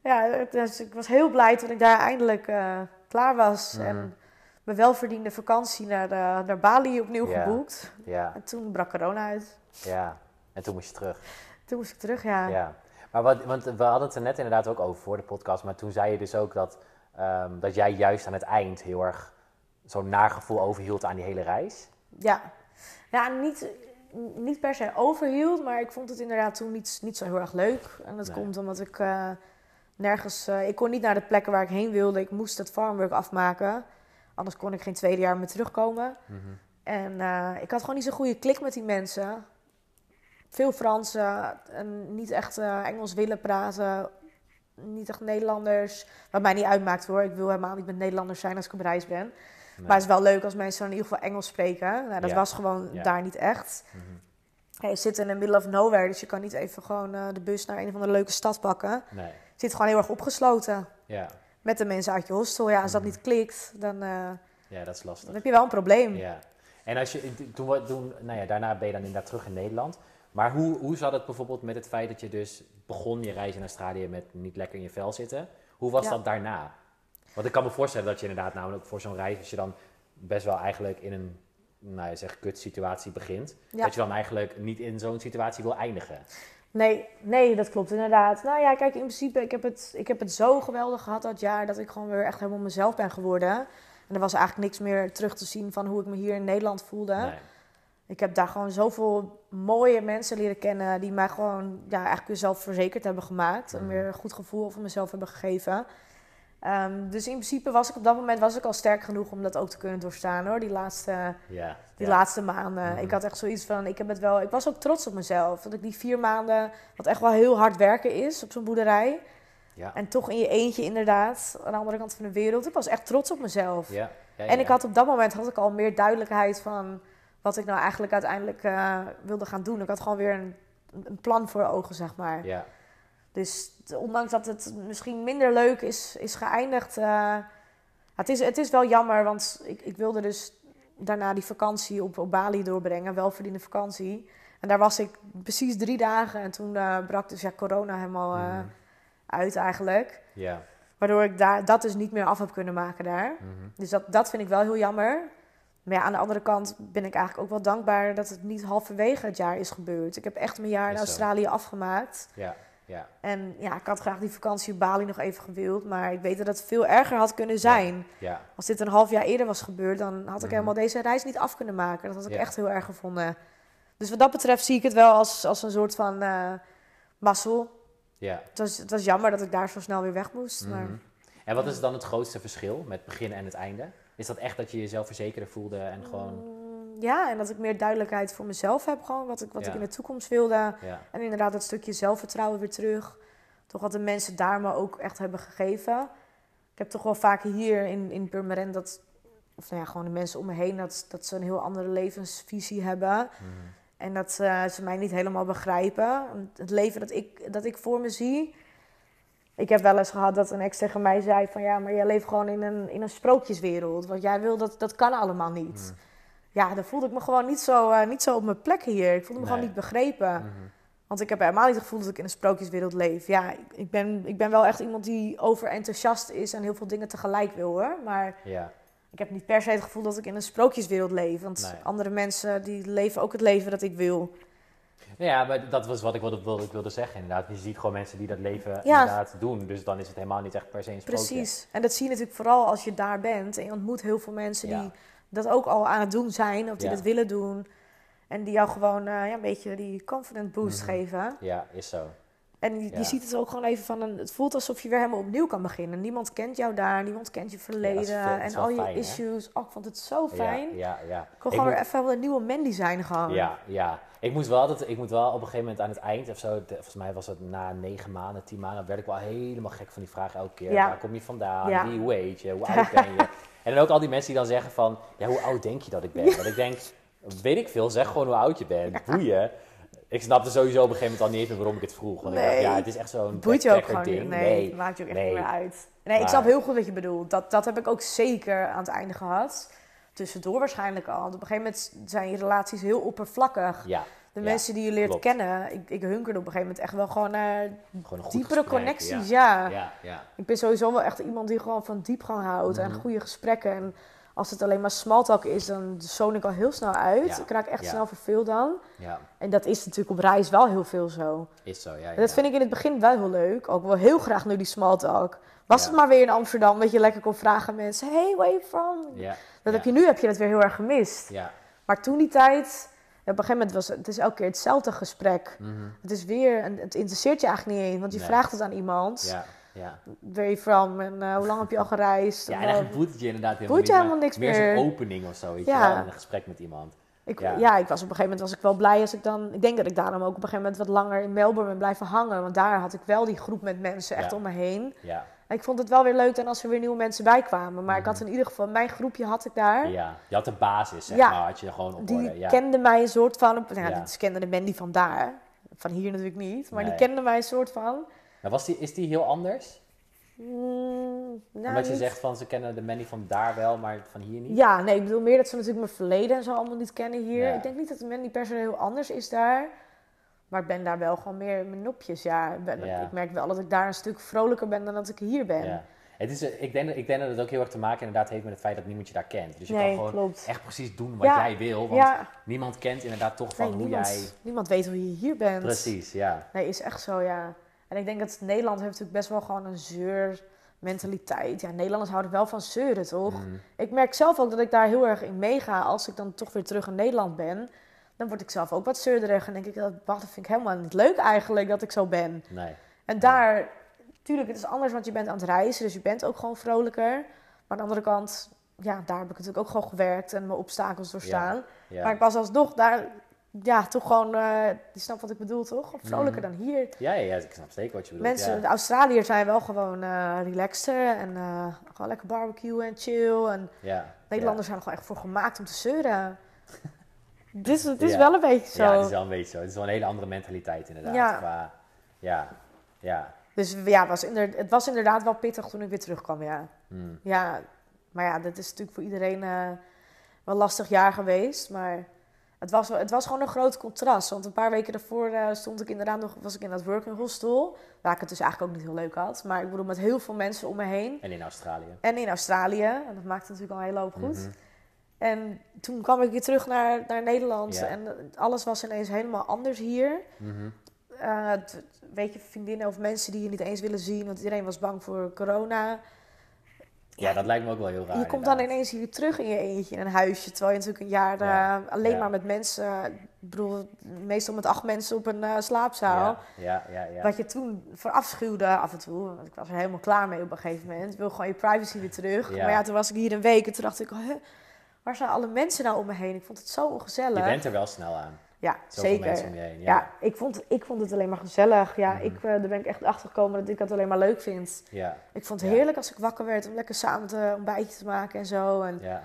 Ja, dus ik was heel blij toen ik daar eindelijk eh, klaar was. Mhm. En mijn welverdiende vakantie naar, eh, naar Bali opnieuw Ja. geboekt. ja, En toen brak corona uit. ja. En toen moest je terug. Toen moest ik terug, ja. Ja. Maar wat, want we hadden het er net inderdaad ook over voor de podcast. Maar toen zei je dus ook dat, ehm, dat jij juist aan het eind heel erg zo'n nagevoel overhield aan die hele reis. Ja, ja niet, niet per se overhield, maar ik vond het inderdaad toen niet, niet zo heel erg leuk. En dat Nee. komt omdat ik eh, nergens... eh, ik kon niet naar de plekken waar ik heen wilde. Ik moest het farmwork afmaken. Anders kon ik geen tweede jaar meer terugkomen. Mhm. En eh, ik had gewoon niet zo'n goede klik met die mensen. Veel Fransen en niet echt eh, Engels willen praten. Niet echt Nederlanders. Wat mij niet uitmaakt hoor. Ik wil helemaal niet met Nederlanders zijn als ik op reis ben. Nee. Maar het is wel leuk als mensen in ieder geval Engels spreken. Nou, dat Ja. was gewoon Ja. daar niet echt. Ja, je zit in the middle of nowhere, dus je kan niet even gewoon de bus naar een of andere leuke stad pakken. Nee. Zit gewoon heel erg opgesloten Ja. met de mensen uit je hostel. Ja, als dat Mhm. niet klikt, dan, eh, ja, dat is lastig. dan heb je wel een probleem. Ja. En als je, toen, toen, nou ja, daarna ben je dan inderdaad terug in Nederland. Maar hoe, hoe zat het bijvoorbeeld met het feit dat je dus begon je reis in Australië met niet lekker in je vel zitten? Hoe was Ja. dat daarna? Want ik kan me voorstellen dat je inderdaad namelijk voor zo'n reis, als je dan best wel eigenlijk in een, nou ja, zeg, kut situatie begint, Ja. dat je dan eigenlijk niet in zo'n situatie wil eindigen. Nee, nee, dat klopt inderdaad. Nou ja, kijk, in principe, ik heb, het, ik heb het zo geweldig gehad dat jaar dat ik gewoon weer echt helemaal mezelf ben geworden. En er was eigenlijk niks meer terug te zien van hoe ik me hier in Nederland voelde. Nee. Ik heb daar gewoon zoveel mooie mensen leren kennen die mij gewoon ja, eigenlijk weer zelfverzekerd hebben gemaakt. En weer een goed gevoel over mezelf hebben gegeven. Ehm, dus in principe was ik op dat moment was ik al sterk genoeg om dat ook te kunnen doorstaan hoor. Die laatste, die laatste maanden. Mhm. Ik had echt zoiets van, ik heb het wel. Ik was ook trots op mezelf. Dat ik die vier maanden, wat echt wel heel hard werken is op zo'n boerderij. En toch in je eentje inderdaad, aan de andere kant van de wereld. Ik was echt trots op mezelf. En ik had op dat moment had ik al meer duidelijkheid van wat ik nou eigenlijk uiteindelijk eh, wilde gaan doen. Ik had gewoon weer een, een plan voor ogen, zeg maar. Ja. Dus ondanks dat het misschien minder leuk is, is geëindigd. eh, het, is, het is wel jammer, want ik, ik wilde dus daarna die vakantie op, op Bali doorbrengen. Welverdiende vakantie. En daar was ik precies drie dagen. En toen eh, brak dus ja, corona helemaal eh, Mhm. uit eigenlijk. Ja. Waardoor ik daar, dat dus niet meer af heb kunnen maken daar. Mhm. Dus dat, dat vind ik wel heel jammer. Maar ja, aan de andere kant ben ik eigenlijk ook wel dankbaar dat het niet halverwege het jaar is gebeurd. Ik heb echt mijn jaar in. Australië afgemaakt. Ja. Ja. En ja, ik had graag die vakantie op Bali nog even gewild. Maar ik weet dat het veel erger had kunnen zijn. Ja. Als dit een half jaar eerder was gebeurd, dan had ik Mhm. helemaal deze reis niet af kunnen maken. Dat had ik echt heel erg gevonden. Dus wat dat betreft zie ik het wel als, als een soort van eh mazzel. Ja. Het was, het was jammer dat ik daar zo snel weer weg moest. Maar Mhm. En wat is dan het grootste verschil met het begin en het einde? Is dat echt dat je jezelf verzekerder voelde en gewoon... Ja, en dat ik meer duidelijkheid voor mezelf heb, gewoon wat ik, wat Ja. ik in de toekomst wilde. Ja. En inderdaad, dat stukje zelfvertrouwen weer terug. Toch wat de mensen daar me ook echt hebben gegeven. Ik heb toch wel vaker hier in, in Purmerend dat, of nou ja, gewoon de mensen om me heen, dat, dat ze een heel andere levensvisie hebben. Mhm. En dat eh, ze mij niet helemaal begrijpen. Het leven dat ik, dat ik voor me zie. Ik heb wel eens gehad dat een ex tegen mij zei van ja, maar jij leeft gewoon in een, in een sprookjeswereld. Wat jij wil, dat, dat kan allemaal niet. Mhm. Ja, dan voelde ik me gewoon niet zo, eh, niet zo op mijn plek hier. Ik voelde me gewoon niet begrepen. Mhm. Want ik heb helemaal niet het gevoel dat ik in een sprookjeswereld leef. Ja, ik, ik ben, ik ben wel echt iemand die overenthousiast is en heel veel dingen tegelijk wil hoor. Maar Ja. ik heb niet per se het gevoel dat ik in een sprookjeswereld leef. Want Nee. andere mensen die leven ook het leven dat ik wil. Ja, maar dat was wat ik wilde, wilde, ik wilde zeggen inderdaad. Je ziet gewoon mensen die dat leven Ja. inderdaad doen. Dus dan is het helemaal niet echt per se een sprookje. Precies. En dat zie je natuurlijk vooral als je daar bent en je ontmoet heel veel mensen Ja. die dat ook al aan het doen zijn, of die Ja. dat willen doen. En die jou gewoon eh, ja, een beetje die confident boost Mhm. geven. Ja, is zo. En je, Ja. ziet het ook gewoon even van een. Het voelt alsof je weer helemaal opnieuw kan beginnen. Niemand kent jou daar, niemand kent je verleden. en al je hè? issues. Oh, ik vond het zo fijn. Ja, ja. Ik kon Ik gewoon moet- weer even een nieuwe Mandy zijn gewoon. Ja, ja. Ik moet wel, dat, ik moet wel op een gegeven moment aan het eind of zo, volgens mij was het na negen maanden, tien maanden, werd ik wel helemaal gek van die vraag elke keer. Waar kom je vandaan? Wie, hoe heet je? Hoe oud ben je? En dan ook al die mensen die dan zeggen van, ja, hoe oud denk je dat ik ben? Dat ik denk, weet ik veel, zeg gewoon hoe oud je bent. Boeien. Ik snapte sowieso op een gegeven moment al niet meer waarom ik het vroeg. Want ik dacht, Nee. ja, het is echt zo'n Boeit je ook gewoon ding. niet. Nee, het maakt je ook echt niet meer uit. Nee, ik snap heel goed wat je bedoelt. Dat, dat heb ik ook zeker aan het einde gehad. Tussendoor waarschijnlijk al. Want op een gegeven moment zijn je relaties heel oppervlakkig. Ja, De Ja, mensen die je leert klopt. kennen. Ik, ik hunkerde op een gegeven moment echt wel gewoon naar gewoon diepere gesprek, connecties. Ja. Ja. Ja, ja. Ik ben sowieso wel echt iemand die gewoon van diepgang houdt. En Mhm. goede gesprekken. En als het alleen maar small talk is, dan zoon ik al heel snel uit. Ja, Ik raak echt ja. snel verveeld dan. ja, En dat is natuurlijk op reis wel heel veel zo. is zo, ja. En dat vind ik in het begin wel heel leuk. Ook wel heel graag nu die small talk. Was het maar weer in Amsterdam dat je lekker kon vragen aan mensen: Hey, where are you from? Dat heb je nu heb je dat weer heel erg gemist. Ja. Maar toen die tijd, op een gegeven moment was het, het is elke keer hetzelfde gesprek. Mhm. Het is weer, en het interesseert je eigenlijk niet eens, want je Nee. vraagt het aan iemand. Ja. Where from? En eh, hoe lang heb je al gereisd? Ja, En eigenlijk boeit het je inderdaad helemaal niet, helemaal niks meer meer. zo'n opening of zo, weet Ja. je wel, in een gesprek met iemand. Ik, Ja. ja. ik was op een gegeven moment was ik wel blij als ik dan. Ik denk dat ik daarom ook op een gegeven moment wat langer in Melbourne ben blijven hangen. Want daar had ik wel die groep met mensen echt Ja. om me heen. Ja, En ik vond het wel weer leuk dan als er weer nieuwe mensen bij kwamen. Maar ik Mhm. had in ieder geval, mijn groepje had ik daar. ja. Je had de basis, zeg Ja. maar, had je gewoon op Die orde. Ja. kende mij een soort van. Nou, Ja. Ze kenden de Mandy van daar. Van hier natuurlijk niet. Maar Nee. die kende mij een soort van. Was die, is die heel anders? Mm, nou, Omdat je niet- zegt van ze kennen de Manny van daar wel, maar van hier niet? Ja, nee, ik bedoel meer dat ze natuurlijk mijn verleden en zo allemaal niet kennen hier. Ja. Ik denk niet dat de Mandy per se heel anders is daar. Maar ik ben daar wel gewoon meer in mijn nopjes. Ja, ik, ben- Ja. ik merk wel dat ik daar een stuk vrolijker ben dan dat ik hier ben. Ja. Het is, eh, ik, denk, dat- ik denk dat het ook heel erg te maken inderdaad heeft met het feit dat niemand je daar kent. Dus je nee, kan gewoon klopt. echt precies doen wat Ja. jij wil, want Ja, niemand kent inderdaad toch van nee, hoe niemand, jij... niemand weet hoe je hier bent. Precies, ja. Nee, is echt zo, ja. En ik denk dat Nederland heeft natuurlijk best wel gewoon een zeurmentaliteit. Ja, Nederlanders houden wel van zeuren, toch? Mhm. Ik merk zelf ook dat ik daar heel erg in meega. Als ik dan toch weer terug in Nederland ben, dan word ik zelf ook wat zeurderig. En denk ik, dat, wacht, dat vind ik helemaal niet leuk eigenlijk dat ik zo ben. Nee. En daar, tuurlijk, het is anders, want je bent aan het reizen, dus je bent ook gewoon vrolijker. Maar aan de andere kant, ja, daar heb ik natuurlijk ook gewoon gewerkt en mijn obstakels doorstaan. Ja. Maar ik was alsnog daar, ja, toch gewoon, eh je snapt wat ik bedoel, toch? Vrolijker Mhm. dan hier. Ja, ja, ik snap zeker wat je bedoelt. Mensen, ja. de Australiërs zijn wel gewoon eh relaxter en eh, gewoon lekker barbecuen en chill. En Ja. Nederlanders zijn er gewoon echt voor gemaakt om te zeuren. Dit is, het is wel een beetje zo. Ja, het is wel een beetje zo. Het is wel een hele andere mentaliteit inderdaad. Ja. Qua, ja, ja. Dus ja, was inder- het was inderdaad wel pittig toen ik weer terugkwam, ja. Hmm. Ja, maar ja, dat is natuurlijk voor iedereen wel een lastig jaar geweest. Maar het was, wel- het was gewoon een groot contrast. Want een paar weken daarvoor eh, stond ik inderdaad nog, was ik in dat working hostel. Waar ik het dus eigenlijk ook niet heel leuk had. Maar ik bedoel, met heel veel mensen om me heen. En in Australië. En in Australië. En dat maakte natuurlijk al een hele hoop goed. Mhm. En toen kwam ik weer terug naar, naar Nederland. En alles was ineens helemaal anders hier. Mhm. Eh, weet je, vriendinnen of mensen die je niet eens willen zien. Want iedereen was bang voor corona. Ja, dat lijkt me ook wel heel raar. je komt dan ineens hier terug in je eentje in een huisje. Terwijl je natuurlijk een jaar Ja, eh, alleen ja. maar met mensen... Ik bedoel, meestal met acht mensen op een eh, slaapzaal. Ja, ja, ja. ja. Wat je toen verafschuwde af en toe. Want ik was er helemaal klaar mee op een gegeven moment. Ik wil gewoon je privacy weer terug. Maar ja, toen was ik hier een week en toen dacht ik... Huh, waar zijn alle mensen nou om me heen? Ik vond het zo ongezellig. Je bent er wel snel aan. Ja, Zoveel zeker. mensen om je heen. Ja, Ja. ik, vond, ik vond het alleen maar gezellig. Ja, Mhm. ik, eh, daar ben ik echt achter gekomen dat ik dat alleen maar leuk vind. Ja, Ik vond het heerlijk als ik wakker werd om lekker samen te een ontbijtje te maken en zo. En ja.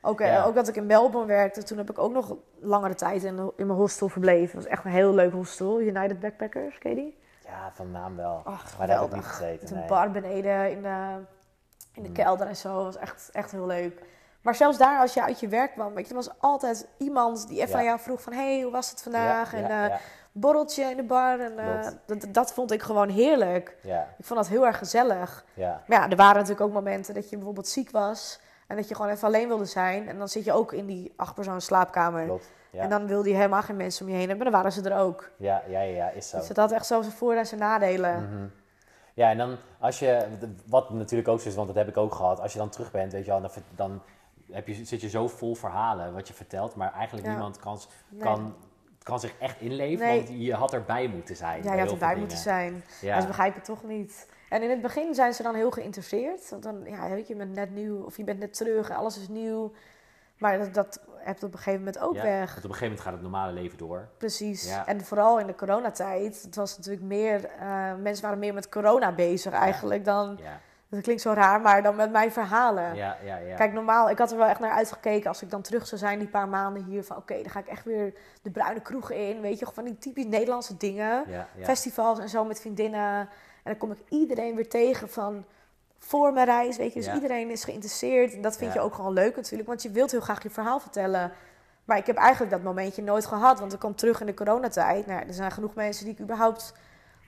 ook, eh, Ja. ook dat ik in Melbourne werkte, toen heb ik ook nog langere tijd in, in mijn hostel verbleven. Het was echt een heel leuk hostel, United Backpackers, ken je die? Ja, van naam wel. Ach, maar daar heb ik niet gezeten. Met een nee. bar beneden in de, in de Mm. kelder en zo. Dat was echt, echt heel leuk. Maar zelfs daar, als je uit je werk kwam, weet je, er was altijd iemand die even Ja. aan jou vroeg van... Hé, hey, hoe was het vandaag? Ja, en ja, ja, borreltje in de bar. En, eh, dat, dat vond ik gewoon heerlijk. Ik vond dat heel erg gezellig. ja. Maar ja, er waren natuurlijk ook momenten dat je bijvoorbeeld ziek was. En dat je gewoon even alleen wilde zijn. En dan zit je ook in die acht persoon slaapkamer. Klopt. Ja. En dan wilde je helemaal geen mensen om je heen hebben. Dan waren ze er ook. ja, ja, ja, ja, is zo. Dus het had echt zo zijn voor- en zijn nadelen. Mhm. Ja, en dan als je, wat natuurlijk ook zo is, want dat heb ik ook gehad, als je dan terug bent, weet je wel, dan heb je, zit je zo vol verhalen wat je vertelt, maar eigenlijk Ja. niemand kan, Nee. kan, kan zich echt inleven, Nee. want je had erbij moeten zijn. Ja, je had erbij moeten zijn. Ja. Ze begrijpen het toch niet. En in het begin zijn ze dan heel geïnteresseerd. Want dan, ja, weet je, je bent net nieuw of je bent net terug en alles is nieuw. Maar dat, dat hebt op een gegeven moment ook Ja, weg. Want op een gegeven moment gaat het normale leven door. Precies. Ja. En vooral in de coronatijd. Het was natuurlijk meer, eh, mensen waren meer met corona bezig eigenlijk dan, Ja, dat klinkt zo raar, maar dan met mijn verhalen. ja, ja. ja. Kijk, normaal, ik had er wel echt naar uitgekeken als ik dan terug zou zijn die paar maanden hier. Van oké, dan ga ik echt weer de bruine kroegen in. Weet je, van die typisch Nederlandse dingen. Festivals en zo met vriendinnen. En dan kom ik iedereen weer tegen van voor mijn reis. Weet je, dus iedereen is geïnteresseerd. En dat vind je ook gewoon leuk natuurlijk, want je wilt heel graag je verhaal vertellen. Maar ik heb eigenlijk dat momentje nooit gehad, want ik kwam terug in de coronatijd. Nou, er zijn genoeg mensen die ik überhaupt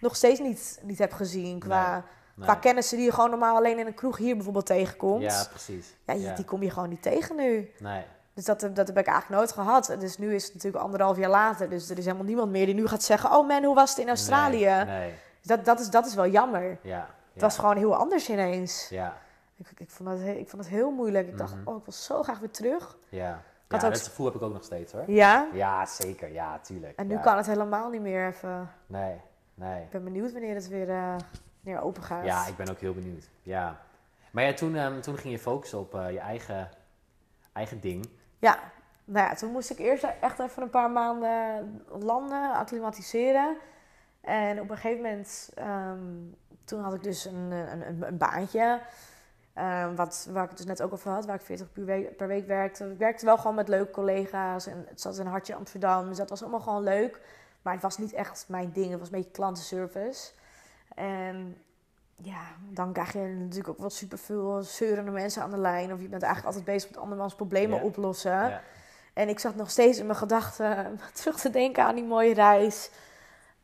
nog steeds niet, niet heb gezien. Qua, Nee. Qua kennissen die je gewoon normaal alleen in een kroeg hier bijvoorbeeld tegenkomt. Ja, precies. Ja, die kom je gewoon niet tegen nu. Nee. Dus dat, heb- dat heb ik eigenlijk nooit gehad. Dus nu is het natuurlijk anderhalf jaar later. Dus er is helemaal niemand meer die nu gaat zeggen... Oh man, hoe was het in Australië? Nee, nee. Dat, dat, is, dat is wel jammer. Ja. Het was gewoon heel anders ineens. Ja, Ik, ik, vond dat, ik vond het heel moeilijk. Ik dacht, Mhm. oh, ik wil zo graag weer terug. ja. ja ook- dat gevoel heb ik ook nog steeds hoor. Ja? Ja, zeker. Ja, tuurlijk. En nu ja. kan het helemaal niet meer even... Nee, nee. Ik ben benieuwd wanneer het weer, eh, weer open gaat. Ja, ik ben ook heel benieuwd. Ja. Maar ja, toen, ehm, toen ging je focussen op eh, je eigen, eigen ding. Ja, nou ja, toen moest ik eerst echt even een paar maanden landen, acclimatiseren. En op een gegeven moment, ehm, toen had ik dus een, een, een, baantje. ehm, wat, waar ik het dus net ook over had, waar ik 40 uur week- per week werkte. Ik werkte wel gewoon met leuke collega's en het zat in Hartje Amsterdam. Dus dat was allemaal gewoon leuk. Maar het was niet echt mijn ding, het was een beetje klantenservice. En ja, dan krijg je natuurlijk ook wel superveel zeurende mensen aan de lijn. Of je bent eigenlijk altijd bezig met andermans problemen Ja. oplossen. Ja. En ik zat nog steeds in mijn gedachten terug te denken aan die mooie reis.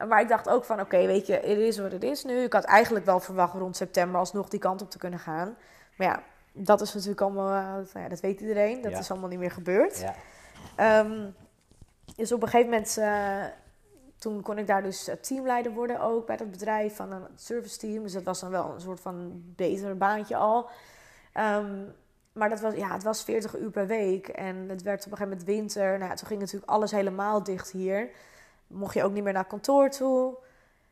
Maar ik dacht ook van, oké, weet je, het is wat het is nu. Ik had eigenlijk wel verwacht rond september alsnog die kant op te kunnen gaan. Maar ja, dat is natuurlijk allemaal, eh, nou ja, dat weet iedereen. Dat Ja. is allemaal niet meer gebeurd. Ja. Ehm, dus op een gegeven moment, eh, toen kon ik daar dus eh, teamleider worden ook bij dat bedrijf van een service team. Dus dat was dan wel een soort van beter baantje al. Ehm, maar dat was, ja, het was 40 uur per week en het werd op een gegeven moment winter. Nou, ja, toen ging natuurlijk alles helemaal dicht hier. Mocht je ook niet meer naar kantoor toe.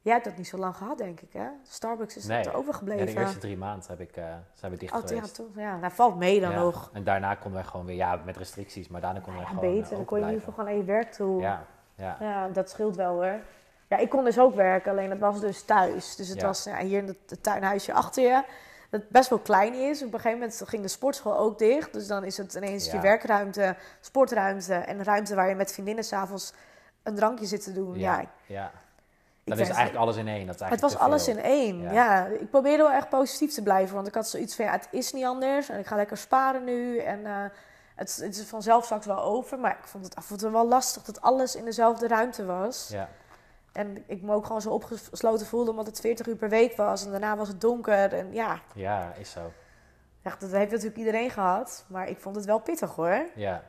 Jij hebt dat niet zo lang gehad, denk ik, hè? Starbucks is Nee. er Ja, overgebleven. de eerste drie maanden heb ik, eh, zijn we dicht Oh, ja, geweest. toch? Ja, nou, valt mee dan Ja. nog. En daarna konden wij gewoon weer, ja, met restricties, maar daarna konden Ja, wij gewoon beter, eh, dan kon je in ieder geval gewoon aan je werk toe. Ja, ja. Ja, dat scheelt wel hoor. Ja, ik kon dus ook werken, alleen dat was dus thuis. Dus het Ja. was ja, hier in het, tuinhuisje achter je, dat best wel klein is. Op een gegeven moment ging de sportschool ook dicht. Dus dan is het ineens je werkruimte, sportruimte en ruimte waar je met vriendinnen s'avonds een drankje zit te doen. Ja, Ja, Dan is eigenlijk alles in één. Dat is het was alles in één. Ja. Ja. ik probeerde wel echt positief te blijven. Want ik had zoiets van, ja, het is niet anders. En ik ga lekker sparen nu. En eh, het, het is vanzelf straks wel over. Maar ik vond het af en toe wel lastig dat alles in dezelfde ruimte was. Ja, En ik me ook gewoon zo opgesloten voelde omdat het 40 uur per week was. En daarna was het donker. En ja, ja, is zo. echt, dat heeft natuurlijk iedereen gehad. Maar ik vond het wel pittig hoor. Ja,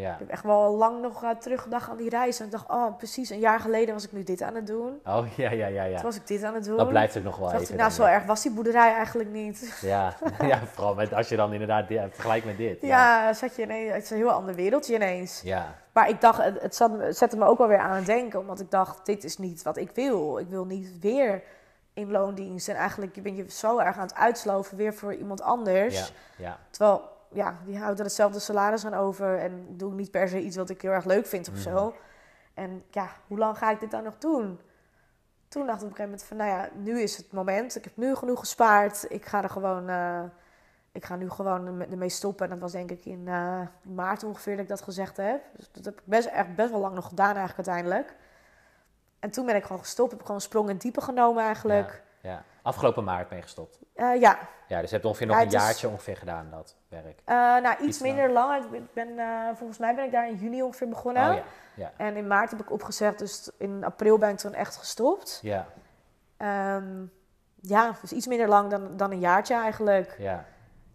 ja. Ik heb echt wel lang nog uh, teruggedacht aan die reis. En ik dacht, oh precies, een jaar geleden was ik nu dit aan het doen. Oh, ja, ja, ja, Toen ja. was ik dit aan het doen. Dat blijft ook nog wel Toen even. ik, nou, zo ja. erg was die boerderij eigenlijk niet. Ja, ja, vooral met, als je dan inderdaad dit, tegelijk met dit. Ja, zat je ineens, het is een heel ander wereldje ineens. Ja, Maar ik dacht, het, het, zat, het zette me ook wel weer aan het denken. Omdat ik dacht, dit is niet wat ik wil. Ik wil niet weer in loondienst. En eigenlijk ben je zo erg aan het uitsloven weer voor iemand anders. ja, ja. Terwijl, ja, die houdt er hetzelfde salaris aan over. En doe niet per se iets wat ik heel erg leuk vind of Mhm. zo. En ja, hoe lang ga ik dit dan nog doen? Toen dacht ik op een gegeven moment van, nou ja, nu is het moment. Ik heb nu genoeg gespaard. Ik ga er gewoon, eh, ik ga nu gewoon ermee stoppen. En dat was denk ik in eh, maart ongeveer dat ik dat gezegd heb. Dus dat heb ik best, echt best wel lang nog gedaan eigenlijk uiteindelijk. En toen ben ik gewoon gestopt. Heb ik gewoon sprong in diepe genomen eigenlijk. ja. Afgelopen maart ben je gestopt. Ja, ja. Ja, dus je hebt ongeveer nog Ja, een is- jaartje ongeveer gedaan, dat werk. Eh, nou, iets, Iets minder lang. Ik ben, eh, volgens mij ben ik daar in juni ongeveer begonnen. Oh ja, ja. En in maart heb ik opgezegd, dus in april ben ik toen echt gestopt. Ja, Ehm, ja, dus iets minder lang dan, dan een jaartje eigenlijk. ja.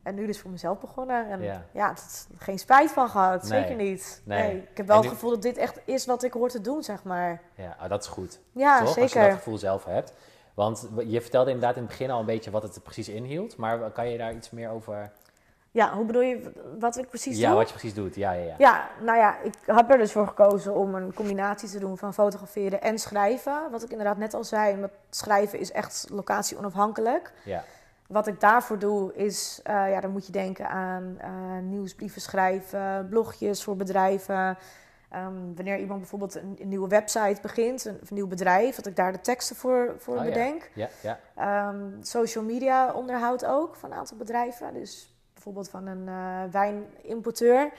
En nu dus voor mezelf begonnen. En Ja. ja, het geen spijt van gehad. Nee. Zeker niet. Nee. Nee. Ik heb wel het gevoel dat dit echt is wat ik hoor te doen, zeg maar. Ja, ah, dat is goed. Ja, toch? Als je dat zeker. gevoel zelf hebt. Want je vertelde inderdaad in het begin al een beetje wat het precies inhield. Maar kan je daar iets meer over... Ja, hoe bedoel je wat ik precies ja, doe? wat je precies doet. Ja, ja, ja. Ja, nou ja, ik heb er dus voor gekozen om een combinatie te doen van fotograferen en schrijven. Wat ik inderdaad net al zei, omdat schrijven is echt locatie onafhankelijk. Ja, Wat ik daarvoor doe is, eh, ja, dan moet je denken aan eh, nieuwsbrieven schrijven, blogjes voor bedrijven. Ehm, wanneer iemand bijvoorbeeld een, een nieuwe website begint, een, een nieuw bedrijf, dat ik daar de teksten voor, voor Oh bedenk. ja, ja. Ehm, social media onderhoud ook van een aantal bedrijven. Dus bijvoorbeeld van een eh, wijnimporteur.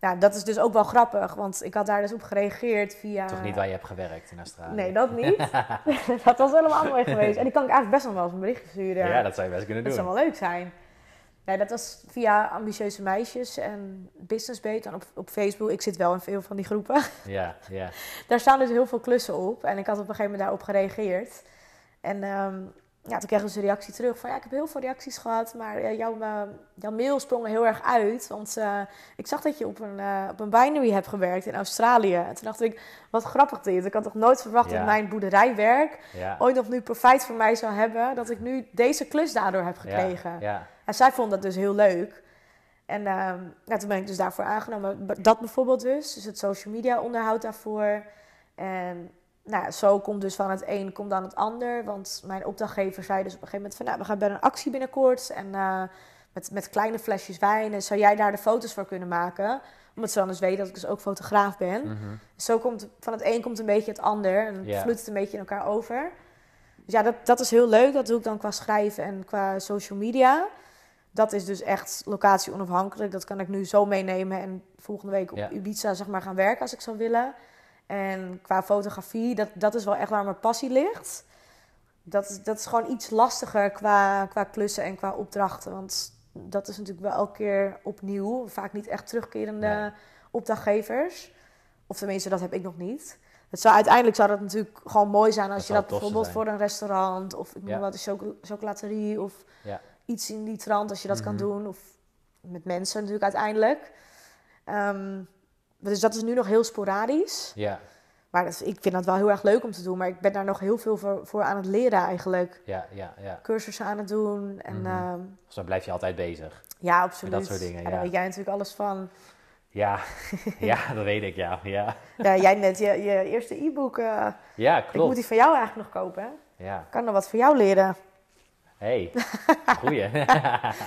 Ja, dat is dus ook wel grappig, want ik had daar dus op gereageerd via... Toch niet waar je hebt gewerkt in Australië. Nee, dat niet. dat was helemaal mooi geweest. En die kan ik eigenlijk best nog wel eens een berichtje sturen. Ja, dat zou je best kunnen Dat doen. zou wel leuk zijn. Nee, dat was via ambitieuze meisjes en Business Beat en op, op Facebook. Ik zit wel in veel van die groepen. Ja, ja. Daar staan dus heel veel klussen op. En ik had op een gegeven moment daarop gereageerd. En ehm, ja, toen kreeg ik dus een reactie terug van... Ja, ik heb heel veel reacties gehad, maar ja, jouw, eh, jouw mail sprong er heel erg uit. Want eh, ik zag dat je op een, eh, op een binary hebt gewerkt in Australië. En toen dacht ik, wat grappig dit. Ik had toch nooit verwacht Ja. dat mijn boerderijwerk... ja. ooit nog nu profijt voor mij zou hebben... dat ik nu deze klus daardoor heb gekregen. Ja. En zij vond dat dus heel leuk. En ehm, ja, toen ben ik dus daarvoor aangenomen. Dat bijvoorbeeld dus. Dus het social media onderhoud daarvoor. En nou, ja, zo komt dus van het een komt dan het ander. Want mijn opdrachtgever zei dus op een gegeven moment van... Nou, we gaan bij een actie binnenkort. En eh, met, met kleine flesjes wijn. En zou jij daar de foto's voor kunnen maken? Omdat ze dan dus weten dat ik dus ook fotograaf ben. Mhm. Zo komt van het een komt een beetje het ander. En Ja. vloeit het een beetje in elkaar over. Dus ja, dat, dat is heel leuk. Dat doe ik dan qua schrijven en qua social media. Dat is dus echt locatie onafhankelijk. Dat kan ik nu zo meenemen en volgende week op Ja. Ibiza zeg maar, gaan werken als ik zou willen. En qua fotografie, dat, dat is wel echt waar mijn passie ligt. Dat is, dat is gewoon iets lastiger qua, qua klussen en qua opdrachten. Want dat is natuurlijk wel elke keer opnieuw. Vaak niet echt terugkerende Nee. opdrachtgevers. Of tenminste, dat heb ik nog niet. Het zou, uiteindelijk zou dat natuurlijk gewoon mooi zijn als Dat je dat bijvoorbeeld voor een restaurant of ik noem Ja. wat een choco- chocolaterie of Ja. iets in die trant als je dat kan Mhm. doen. Of met mensen natuurlijk uiteindelijk. Ehm, dus dat is nu nog heel sporadisch. Ja, Maar dat ik vind dat wel heel erg leuk om te doen. Maar ik ben daar nog heel veel voor, voor aan het leren eigenlijk. ja, ja, ja. Cursussen aan het doen. En Mhm. ehm, mij blijf je altijd bezig. ja, absoluut. dat soort dingen, En daar weet jij natuurlijk alles van. Ja, ja dat weet ik, ja. Ja, Ja, jij net je, je eerste e-book. eh, ja ik moet klopt. die van jou eigenlijk nog kopen. Hè? Ja, Ik kan nog wat voor jou leren. hey, goeie.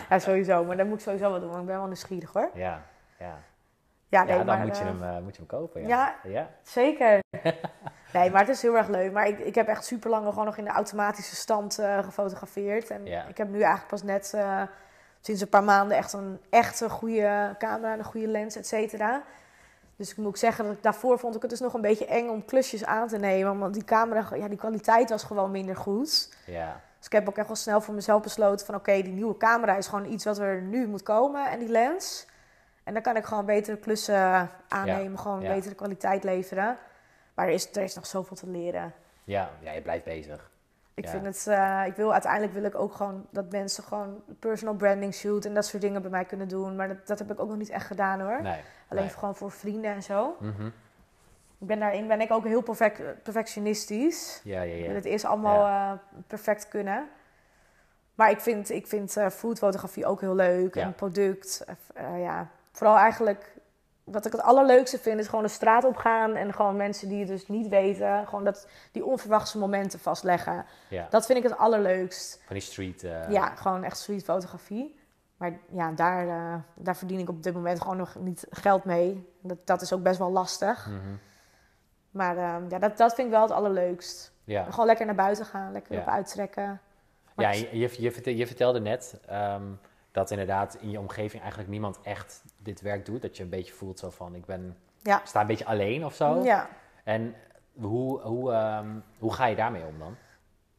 Ja, sowieso. Maar dat moet ik sowieso wel doen. Want ik ben wel nieuwsgierig hoor. ja, ja. Ja, nee, ja, dan maar, moet, je eh, hem, eh, moet je hem kopen. Ja, ja. ja. Zeker. Nee, maar het is heel erg leuk. Maar ik, ik heb echt super lang gewoon nog in de automatische stand eh, gefotografeerd. En Ja. ik heb nu eigenlijk pas net sinds een paar maanden echt een echte goede camera, een goede lens, et cetera. Dus ik moet ook zeggen dat ik daarvoor vond ik het dus nog een beetje eng om klusjes aan te nemen. Want die camera, ja, die kwaliteit was gewoon minder goed. ja. Dus ik heb ook echt wel snel voor mezelf besloten van oké, die nieuwe camera is gewoon iets wat er nu moet komen. En die lens. En dan kan ik gewoon betere klussen aannemen, gewoon ja. betere kwaliteit leveren. Maar er is, er is nog zoveel te leren. Ja, ja, je blijft bezig. Ik Ja. vind het, eh, ik wil uiteindelijk wil ik ook gewoon dat mensen gewoon personal branding shoot en dat soort dingen bij mij kunnen doen. Maar dat, dat heb ik ook nog niet echt gedaan hoor. Nee. Alleen nee. gewoon voor vrienden en zo. Mhm. Ik ben daarin ben ik ook heel perfect, perfectionistisch. Ja, ja, ja. het eerst allemaal eh, perfect kunnen. Maar ik vind, ik vind eh, foodfotografie ook heel leuk. Ja. En product. ja, vooral eigenlijk... Wat ik het allerleukste vind, is gewoon de straat op gaan. En gewoon mensen die het dus niet weten. Gewoon dat, die onverwachte momenten vastleggen. ja. Dat vind ik het allerleukst. Van die street... eh, Ja, gewoon echt streetfotografie. Maar ja, daar, eh, daar verdien ik op dit moment gewoon nog niet geld mee. Dat, dat is ook best wel lastig. Mhm. Maar eh, ja, dat, dat vind ik wel het allerleukst. ja. Gewoon lekker naar buiten gaan, lekker Ja. op uittrekken. Maar Ja, je, je, je vertelde net ehm, dat inderdaad in je omgeving eigenlijk niemand echt dit werk doet. Dat je een beetje voelt zo van, ik ben, Ja. sta een beetje alleen of zo. Ja. En hoe, hoe, ehm, hoe ga je daarmee om dan?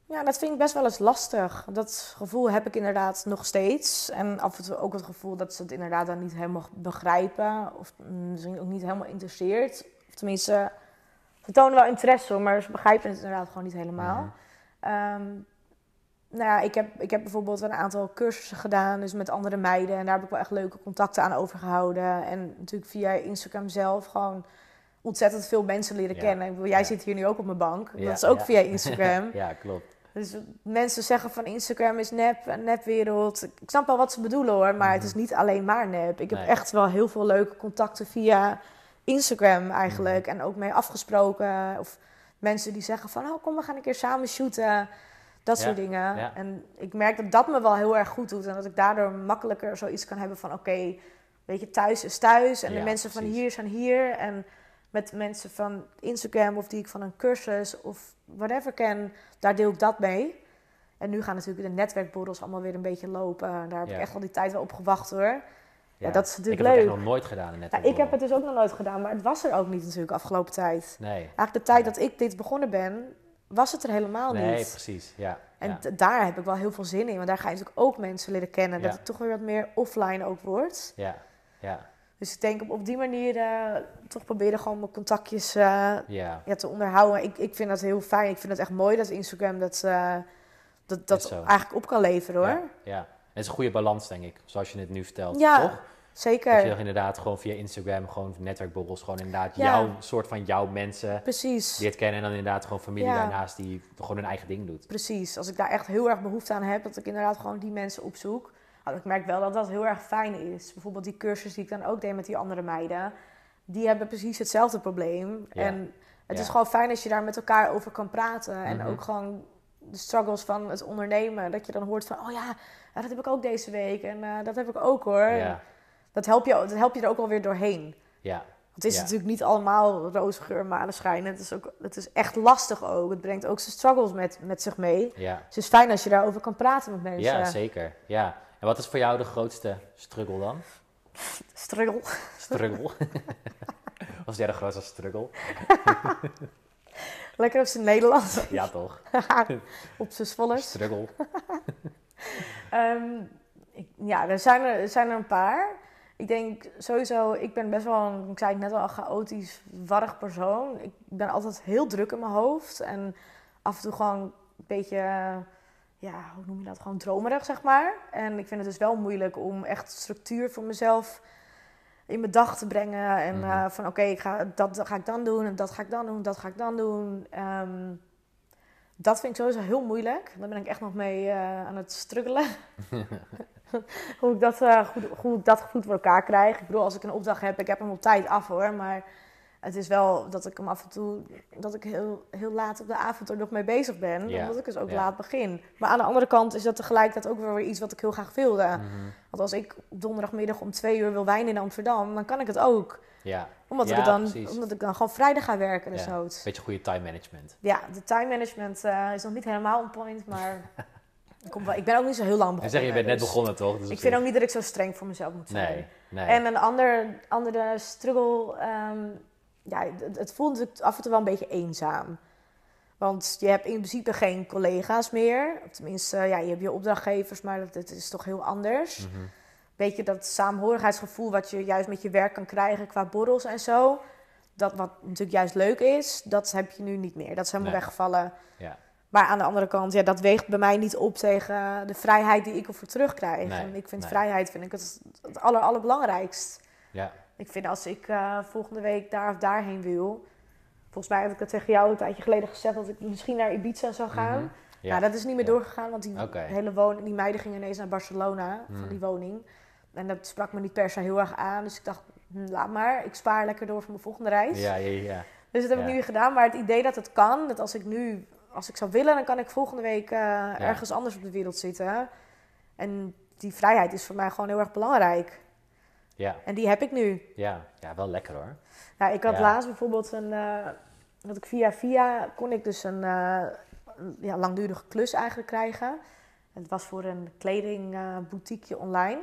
ja, dat vind ik best wel eens lastig. Dat gevoel heb ik inderdaad nog steeds. En af en toe ook het gevoel dat ze het inderdaad dan niet helemaal begrijpen. Of misschien ook niet helemaal interesseert. Of tenminste, ze tonen wel interesse, maar ze begrijpen het inderdaad gewoon niet helemaal. Mhm. Ehm, nou ja, ik heb, ik heb bijvoorbeeld een aantal cursussen gedaan, dus met andere meiden. En daar heb ik wel echt leuke contacten aan overgehouden. En natuurlijk via Instagram zelf gewoon ontzettend veel mensen leren Ja. kennen. Ik bedoel, jij Ja. zit hier nu ook op mijn bank. Ja, dat is ook via Instagram. ja, klopt. Dus mensen zeggen van Instagram is nep, een nepwereld. Ik snap wel wat ze bedoelen hoor, maar het is niet alleen maar nep. Ik heb Mhm. Echt wel heel veel leuke contacten via Instagram eigenlijk. Mhm. En ook mee afgesproken. Of mensen die zeggen van, oh kom we gaan een keer samen shooten. Dat Ja, soort dingen. ja. En ik merk dat dat me wel heel erg goed doet. En dat ik daardoor makkelijker zoiets kan hebben van, oké, weet je, thuis is thuis. En Ja, de mensen van hier zijn hier. En met mensen van Instagram of die ik van een cursus of whatever ken, daar deel ik dat mee. En nu gaan natuurlijk de netwerkborrels allemaal weer een beetje lopen. Daar heb Ja. ik echt al die tijd wel op gewacht hoor. Ja, dat is Ik natuurlijk heb het leuk. echt nog nooit gedaan. Net Ja, ik heb het dus ook nog nooit gedaan, maar het was er ook niet natuurlijk afgelopen tijd. Nee. Eigenlijk de tijd dat ik dit begonnen ben, was het er helemaal Nee, niet. precies. Ja. En ja. daar heb ik wel heel veel zin in, want daar ga je natuurlijk ook mensen leren kennen. Dat het toch weer wat meer offline ook wordt. ja. Ja. Dus ik denk op, op die manier eh, toch proberen gewoon mijn contactjes eh, Ja. te onderhouden. Ik, ik vind dat heel fijn. Ik vind het echt mooi dat Instagram dat, eh, dat, dat eigenlijk op kan leveren hoor. Ja. ja. Het is een goede balans, denk ik. Zoals je het nu vertelt. Ja, toch? Dat Zeker. je inderdaad gewoon via Instagram, gewoon netwerkborrels, gewoon inderdaad Ja. jouw soort van jouw mensen Precies. die het kennen. En dan inderdaad gewoon familie Ja. daarnaast die gewoon hun eigen ding doet. Precies. Als ik daar echt heel erg behoefte aan heb, dat ik inderdaad gewoon die mensen opzoek. Nou, ik merk wel dat dat heel erg fijn is. Bijvoorbeeld die cursus die ik dan ook deed met die andere meiden. Die hebben precies hetzelfde probleem. Ja. En het is gewoon fijn als je daar met elkaar over kan praten. En Mhm. ook gewoon de struggles van het ondernemen. Dat je dan hoort van, oh ja, ja, dat heb ik ook deze week. En eh, dat heb ik ook hoor. Ja. Dat, help je, dat help je er ook alweer doorheen. Ja. Want het is Ja. natuurlijk niet allemaal roze geur en maneschijn. Het is, ook, het is echt lastig ook. Het brengt ook zijn struggles met, met zich mee. Ja. Dus het is fijn als je daarover kan praten met mensen. Ja, zeker. Ja. En wat is voor jou de grootste struggle dan? Struggle. Struggle. Was jij de grootste struggle? Lekker op zijn Nederlands. Ja, toch? op zijn zwollers. Struggle. Ehm, ik- ja, er zijn er, er zijn er een paar. Ik denk sowieso, ik ben best wel, een, ik zei het net al, een chaotisch, warrig persoon. Ik ben altijd heel druk in mijn hoofd. En af en toe gewoon een beetje, ja, hoe noem je dat? Gewoon dromerig, zeg maar. En ik vind het dus wel moeilijk om echt structuur voor mezelf in mijn dag te brengen. En Mhm. eh, van oké, ik ga dat ga ik dan doen en dat ga ik dan doen, dat ga ik dan doen. Ehm, dat vind ik sowieso heel moeilijk. Daar ben ik echt nog mee eh, aan het struggelen. hoe, ik dat, eh, goed, hoe ik dat goed voor elkaar krijg. Ik bedoel, als ik een opdracht heb, ik heb hem op tijd af hoor. Maar het is wel dat ik hem af en toe, dat ik heel, heel laat op de avond er nog mee bezig ben. Ja, Omdat ik dus ook ja. laat begin. Maar aan de andere kant is dat tegelijkertijd ook weer iets wat ik heel graag wilde. Mhm. Want als ik op donderdagmiddag om twee uur wil wijnen in Amsterdam, dan kan ik het ook. Ja. Omdat, Ja, ik, dan, precies. omdat ik dan gewoon vrijdag ga werken, dus Ja. Beetje goede time management. Ja, de time management eh, is nog niet helemaal on point, maar ik, kom wel, ik ben ook niet zo heel lang Je begonnen. zegt, je bent net dus begonnen toch? Dus Ik vind ook niet dat ik zo streng voor mezelf moet zijn. Nee, nee. En een ander, andere struggle, ehm, ja, het, het voelt natuurlijk af en toe wel een beetje eenzaam. Want je hebt in principe geen collega's meer. Tenminste, ja, je hebt je opdrachtgevers, maar dat, dat is toch heel anders. Mhm. Weet je, dat saamhorigheidsgevoel wat je juist met je werk kan krijgen qua borrels en zo. Dat wat natuurlijk juist leuk is, dat heb je nu niet meer. Dat is helemaal Nee. weggevallen. Ja. Maar aan de andere kant, ja, dat weegt bij mij niet op tegen de vrijheid die ik ervoor terugkrijg. Nee, En ik vind nee. vrijheid vind ik het, het aller, allerbelangrijkst. Ja. Ik vind als ik eh, volgende week daar of daarheen wil. Volgens mij heb ik het tegen jou een tijdje geleden gezegd dat ik misschien naar Ibiza zou gaan. Mhm. Ja. Nou, dat is niet meer Ja. doorgegaan, want die, hele woning, die meiden gingen ineens naar Barcelona Mhm. van die woning. En dat sprak me niet per se heel erg aan. Dus ik dacht, hm, laat maar. Ik spaar lekker door voor mijn volgende reis. Ja, ja, ja. Dus dat heb ik nu gedaan. Maar het idee dat het kan, dat als ik nu, als ik zou willen, dan kan ik volgende week eh, ergens anders op de wereld zitten. En die vrijheid is voor mij gewoon heel erg belangrijk. Ja, En die heb ik nu. ja. ja wel lekker hoor. Ja, ik had Ja. laatst bijvoorbeeld een. dat ik via via kon ik dus een, eh, ja, langdurige klus eigenlijk krijgen. Het was voor een kledingboutiqueje online.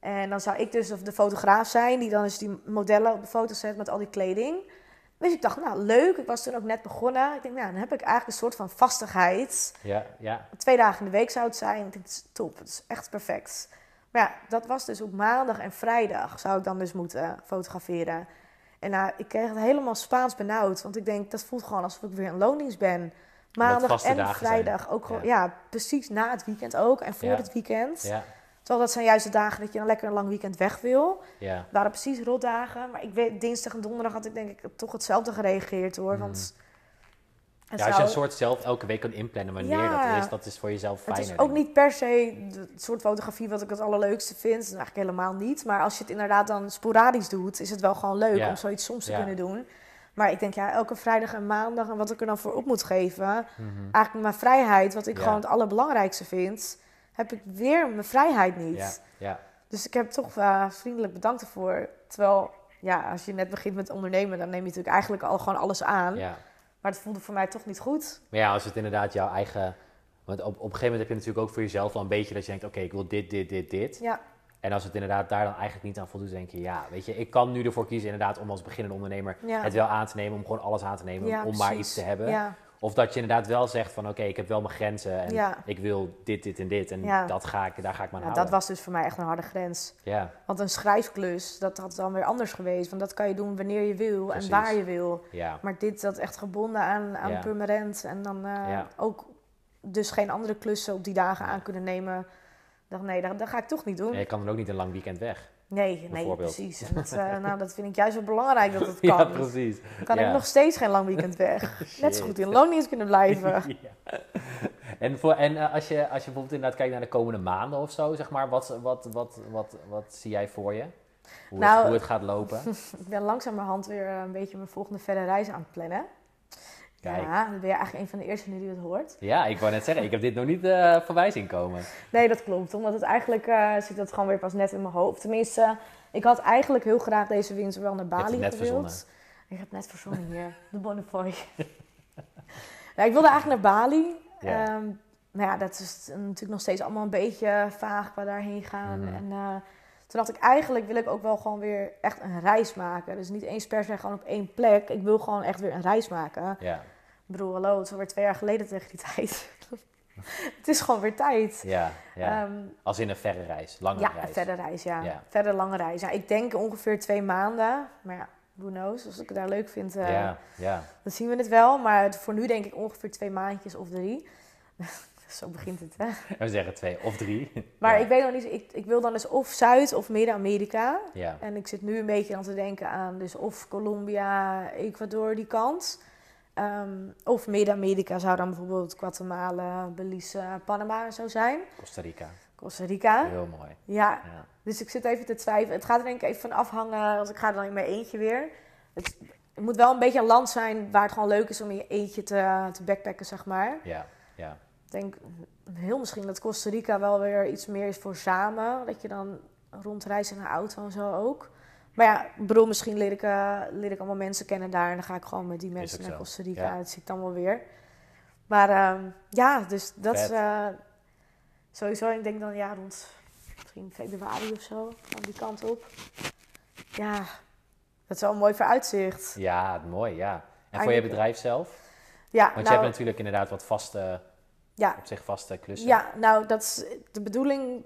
En dan zou ik dus de fotograaf zijn die dan dus die modellen op de foto zet met al die kleding. Dus ik dacht, nou leuk, ik was toen ook net begonnen. Ik denk, nou, dan heb ik eigenlijk een soort van vastigheid. Ja, ja. Twee dagen in de week zou het zijn. Ik denk, het is top, het is echt perfect. Maar ja, dat was dus op maandag en vrijdag zou ik dan dus moeten fotograferen. En nou, ik kreeg het helemaal Spaans benauwd. Want ik denk, dat voelt gewoon alsof ik weer in loondienst ben. Maandag en vrijdag ook gewoon, ja. precies na het weekend ook en voor Ja. het weekend. Ja, Terwijl dat zijn juist de dagen dat je dan lekker een lang weekend weg wil. ja. Het waren precies rotdagen, maar ik weet, dinsdag en donderdag had ik denk ik toch hetzelfde gereageerd hoor. Mhm. Want het, Ja, als je een soort zelf elke week kan inplannen wanneer Ja. dat is, dat is voor jezelf het fijner. is ook niet per se het soort fotografie wat ik het allerleukste vind. Is eigenlijk helemaal niet. Maar als je het inderdaad dan sporadisch doet, is het wel gewoon leuk Ja. om zoiets soms te kunnen doen. Maar ik denk, ja, elke vrijdag en maandag en wat ik er dan voor op moet geven. Mhm. Eigenlijk mijn vrijheid, wat ik gewoon het allerbelangrijkste vind, heb ik weer mijn vrijheid niet. Ja, ja. Dus ik heb toch eh, vriendelijk bedankt ervoor. Terwijl, ja, als je net begint met ondernemen, dan neem je natuurlijk eigenlijk al gewoon alles aan. ja. Maar het voelde voor mij toch niet goed. Maar ja, als het inderdaad jouw eigen... Want op, op een gegeven moment heb je natuurlijk ook voor jezelf wel een beetje dat je denkt... Oké, ik wil dit, dit, dit, dit. Ja, En als het inderdaad daar dan eigenlijk niet aan voldoet, denk je... Ja, weet je, ik kan nu ervoor kiezen inderdaad om als beginnende ondernemer... ja. het wel aan te nemen, om gewoon alles aan te nemen, Ja, om maar iets te hebben. Ja, Of dat je inderdaad wel zegt van... Oké, ik heb wel mijn grenzen en Ja. ik wil dit, dit en dit. En Ja. dat ga ik, daar ga ik maar Ja, houden. dat was dus voor mij echt een harde grens. Ja, Want een schrijfklus, dat had dan weer anders geweest. Want dat kan je doen wanneer je wil Precies. en waar je wil. ja, Maar dit zat echt gebonden aan, aan permanent. En dan eh, ook dus geen andere klussen op die dagen aan kunnen nemen. Ik dacht, nee, dat, dat ga ik toch niet doen. Je kan dan ook niet een lang weekend weg. Nee, nee, precies. En dat, eh, nou, dat vind ik juist wel belangrijk dat het kan. Ja, precies. kan Ja. ik nog steeds geen lang weekend weg. Net zo goed in loondienst kunnen blijven. Ja. En, voor, en eh, als, je, als je bijvoorbeeld inderdaad kijkt naar de komende maanden of zo, zeg maar, wat, wat, wat, wat, wat zie jij voor je? Hoe, Nou, het, hoe het gaat lopen? Ik ben langzamerhand weer een beetje mijn volgende verre reis aan het plannen. Kijk. Ja, dan ben je eigenlijk een van de eerste nu die het hoort. Ja, ik wou net zeggen, ik heb dit nog niet eh voorbij zien komen. Nee, dat klopt. Omdat het eigenlijk eh, zit dat gewoon weer pas net in mijn hoofd. Tenminste, ik had eigenlijk heel graag deze winter wel naar Bali net gewild. verzonnen. Ik heb net verzonnen hier. De Bonnefoy. nou, ik wilde eigenlijk naar Bali. Ja. Maar ja, dat is natuurlijk nog steeds allemaal een beetje vaag waar daarheen gaan. Mhm. En eh, toen dacht ik, eigenlijk wil ik ook wel gewoon weer echt een reis maken. Dus niet eens per se gewoon op één plek. Ik wil gewoon echt weer een reis maken. Ja, Ik bedoel, hallo, het is alweer twee jaar geleden tegen die tijd. het is gewoon weer tijd. ja, ja. Ehm, Als in een verre reis, lange ja, reis. een verder reis, ja. Ja. Verder lange reis. Ja, ik denk ongeveer twee maanden. Maar ja, who knows. Als ik het daar leuk vind, eh, Ja, ja. dan zien we het wel. Maar voor nu denk ik ongeveer twee maandjes of drie. Zo begint het, hè. We zeggen twee of drie. Maar ja. ik weet nog niet, ik, ik wil dan dus of Zuid- of Midden-Amerika. Ja, En ik zit nu een beetje aan te denken aan dus of Colombia, Ecuador, die kant. Ehm, of Midden-Amerika zou dan bijvoorbeeld Guatemala, Belize, Panama en zo zijn. Costa Rica. Costa Rica. Heel mooi. Ja, Ja. dus ik zit even te twijfelen. Het gaat er denk ik even van afhangen als ik ga dan in mijn eentje weer. Het, het moet wel een beetje een land zijn waar het gewoon leuk is om in je eentje te, te backpacken, zeg maar. Ja, ja. Ik denk heel misschien dat Costa Rica wel weer iets meer is voor samen. Dat je dan rondreist in een auto en zo ook. Maar ja, ik bedoel, misschien leer ik, eh, leer ik allemaal mensen kennen daar. En dan ga ik gewoon met die mensen naar. Costa Rica. Ja. Dat zie ik dan wel weer. Maar ehm, ja, dus dat is eh, sowieso. Ik denk dan ja, rond misschien februari of zo. Van die kant op. Ja, dat is wel een mooi vooruitzicht. Ja, mooi, ja. En voor je bedrijf zelf? Ja, Want je nou, hebt natuurlijk inderdaad wat vaste, ja, op zich vaste klussen. Ja, nou, dat is de bedoeling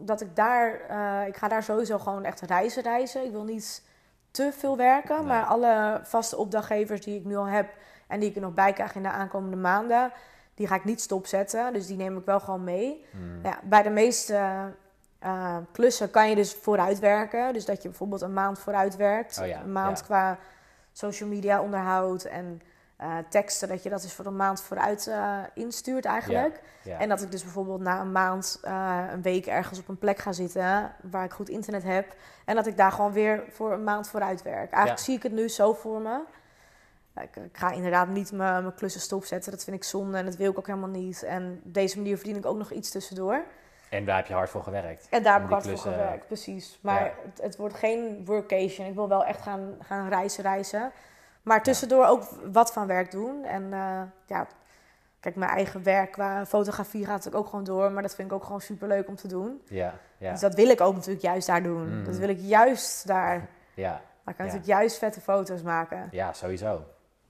dat ik daar... eh, ik ga daar sowieso gewoon echt reizen reizen. Ik wil niet te veel werken. Nee. Maar alle vaste opdrachtgevers die ik nu al heb... en die ik er nog bij krijg in de aankomende maanden... die ga ik niet stopzetten. Dus die neem ik wel gewoon mee. Hmm. Ja, bij de meeste eh, klussen kan je dus vooruit werken. Dus dat je bijvoorbeeld een maand vooruit werkt. Oh ja, een maand ja. qua social media onderhoud en eh, teksten. Dat je dat dus voor een maand vooruit eh, instuurt eigenlijk. Ja. En dat ik dus bijvoorbeeld na een maand, eh, een week ergens op een plek ga zitten waar ik goed internet heb. En dat ik daar gewoon weer voor een maand vooruit werk. Eigenlijk Ja. zie ik het nu zo voor me. Ik, ik ga inderdaad niet mijn, klussen stopzetten. Dat vind ik zonde en dat wil ik ook helemaal niet. En op deze manier verdien ik ook nog iets tussendoor. En daar heb je hard voor gewerkt. En daar heb ik hard voor gewerkt, precies. Maar het, het wordt geen workation. Ik wil wel echt gaan, gaan reizen, reizen. Maar tussendoor ook wat van werk doen. En eh, ja, kijk, mijn eigen werk qua fotografie gaat natuurlijk ook gewoon door. Maar dat vind ik ook gewoon super leuk om te doen. Ja, ja, Dus dat wil ik ook natuurlijk juist daar doen. Mm. Dat wil ik juist daar. ja, Daar kan ik Ja. natuurlijk juist vette foto's maken. ja, sowieso.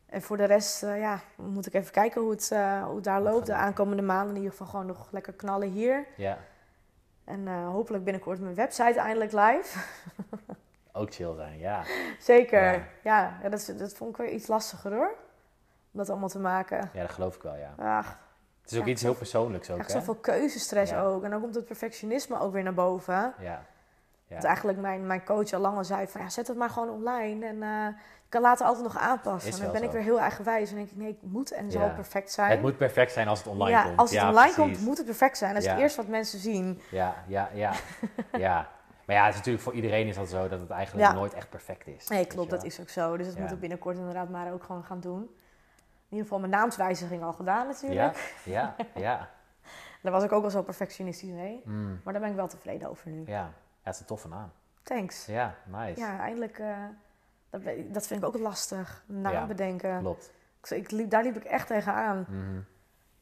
En voor de rest, eh, ja, moet ik even kijken hoe het, eh, hoe het daar loopt. De aankomende maanden in ieder geval gewoon nog lekker knallen hier. Ja, En hopelijk binnenkort mijn website eindelijk live. ook chill zijn, ja. Zeker. Ja. Ja, ja, dat, dat vond ik weer iets lastiger hoor. om dat allemaal te maken. Ja, dat geloof ik wel, ja. Ach, Het is ook iets heel persoonlijks ook, hè? zoveel keuzestress ook. En dan komt het perfectionisme ook weer naar boven. Ja. ja. Dat eigenlijk mijn, mijn coach al lang al zei van ja, zet het maar gewoon online. En eh, je kan later altijd nog aanpassen. En dan ben ik weer heel eigenwijs. En denk ik, nee, het moet en zal Ja. perfect zijn. Het moet perfect zijn als het online ja, komt. als het Ja, online precies. komt, moet het perfect zijn. Dat is het eerste wat mensen zien. Ja, ja, ja. ja. Maar ja, het is natuurlijk voor iedereen is dat zo dat het eigenlijk Ja. nooit echt perfect is. Nee, klopt, dat is ook zo. Dus dat Ja. moet ik binnenkort inderdaad maar ook gewoon gaan doen. In ieder geval mijn naamswijziging al gedaan natuurlijk. Ja, ja, ja. Daar was ik ook al zo perfectionistisch mee. Mm, Maar daar ben ik wel tevreden over nu. ja. ja, het is een toffe naam. Thanks. Ja, nice. Ja, eindelijk. eh, dat, dat vind ik ook lastig. Naam Ja, bedenken. Klopt. Ik, ik liep, daar liep ik echt tegenaan.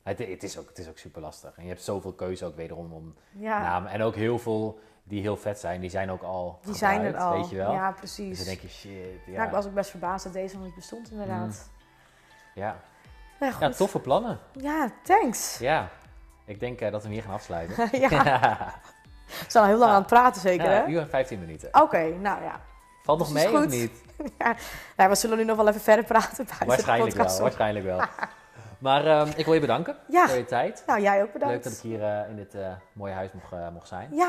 Het, het, is ook, het is ook super lastig. En je hebt zoveel keuze ook wederom om Ja, namen. En ook heel veel die heel vet zijn, die zijn ook al die zijn er al. weet je wel. Ja, dus precies. dan denk je, shit, ja. Ja, ik was ook best verbaasd dat deze nog niet bestond, inderdaad. ja. Ja, goed. ja, toffe plannen. Ja, thanks. Ja, ik denk eh, dat we hem hier gaan afsluiten. ja, we zijn al heel lang Ja. aan het praten, zeker, Ja, hè? een uur en 15 minuten. Oké, nou ja. Valt nog mee of niet? Nou, we zullen nu nog wel even verder praten Waarschijnlijk de wel, waarschijnlijk wel. Maar ehm, ik wil je bedanken Ja. voor je tijd. Nou, jij ook Leuk bedankt. dat ik hier eh, in dit eh, mooie huis mocht, mocht zijn. Ja,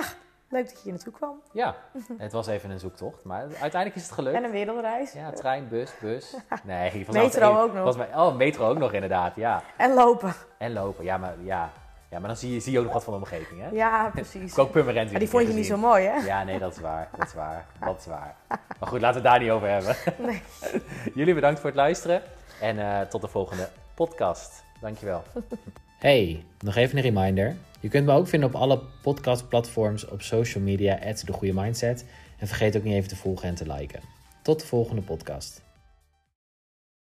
leuk dat je hier naartoe kwam. Ja, het was even een zoektocht, maar uiteindelijk is het gelukt. En een wereldreis. Ja, trein, bus, bus. Nee, Metro ook nog. mij- oh, metro ook nog inderdaad, ja. En lopen. En lopen, ja, maar, ja. ja, maar dan zie je, zie je ook nog wat van de omgeving, hè? Ja, precies. Ook Purmerend Maar die vond je niet zo mooi, hè? Ja, nee, dat is waar. Dat is waar. Dat is waar. Maar goed, laten we het daar niet over hebben. Nee. Jullie bedankt voor het luisteren. En eh, tot de volgende podcast. Dankjewel. Hey, nog even een reminder. Je kunt me ook vinden op alle podcastplatforms op social media, at de goede mindset. En vergeet ook niet even te volgen en te liken. Tot de volgende podcast.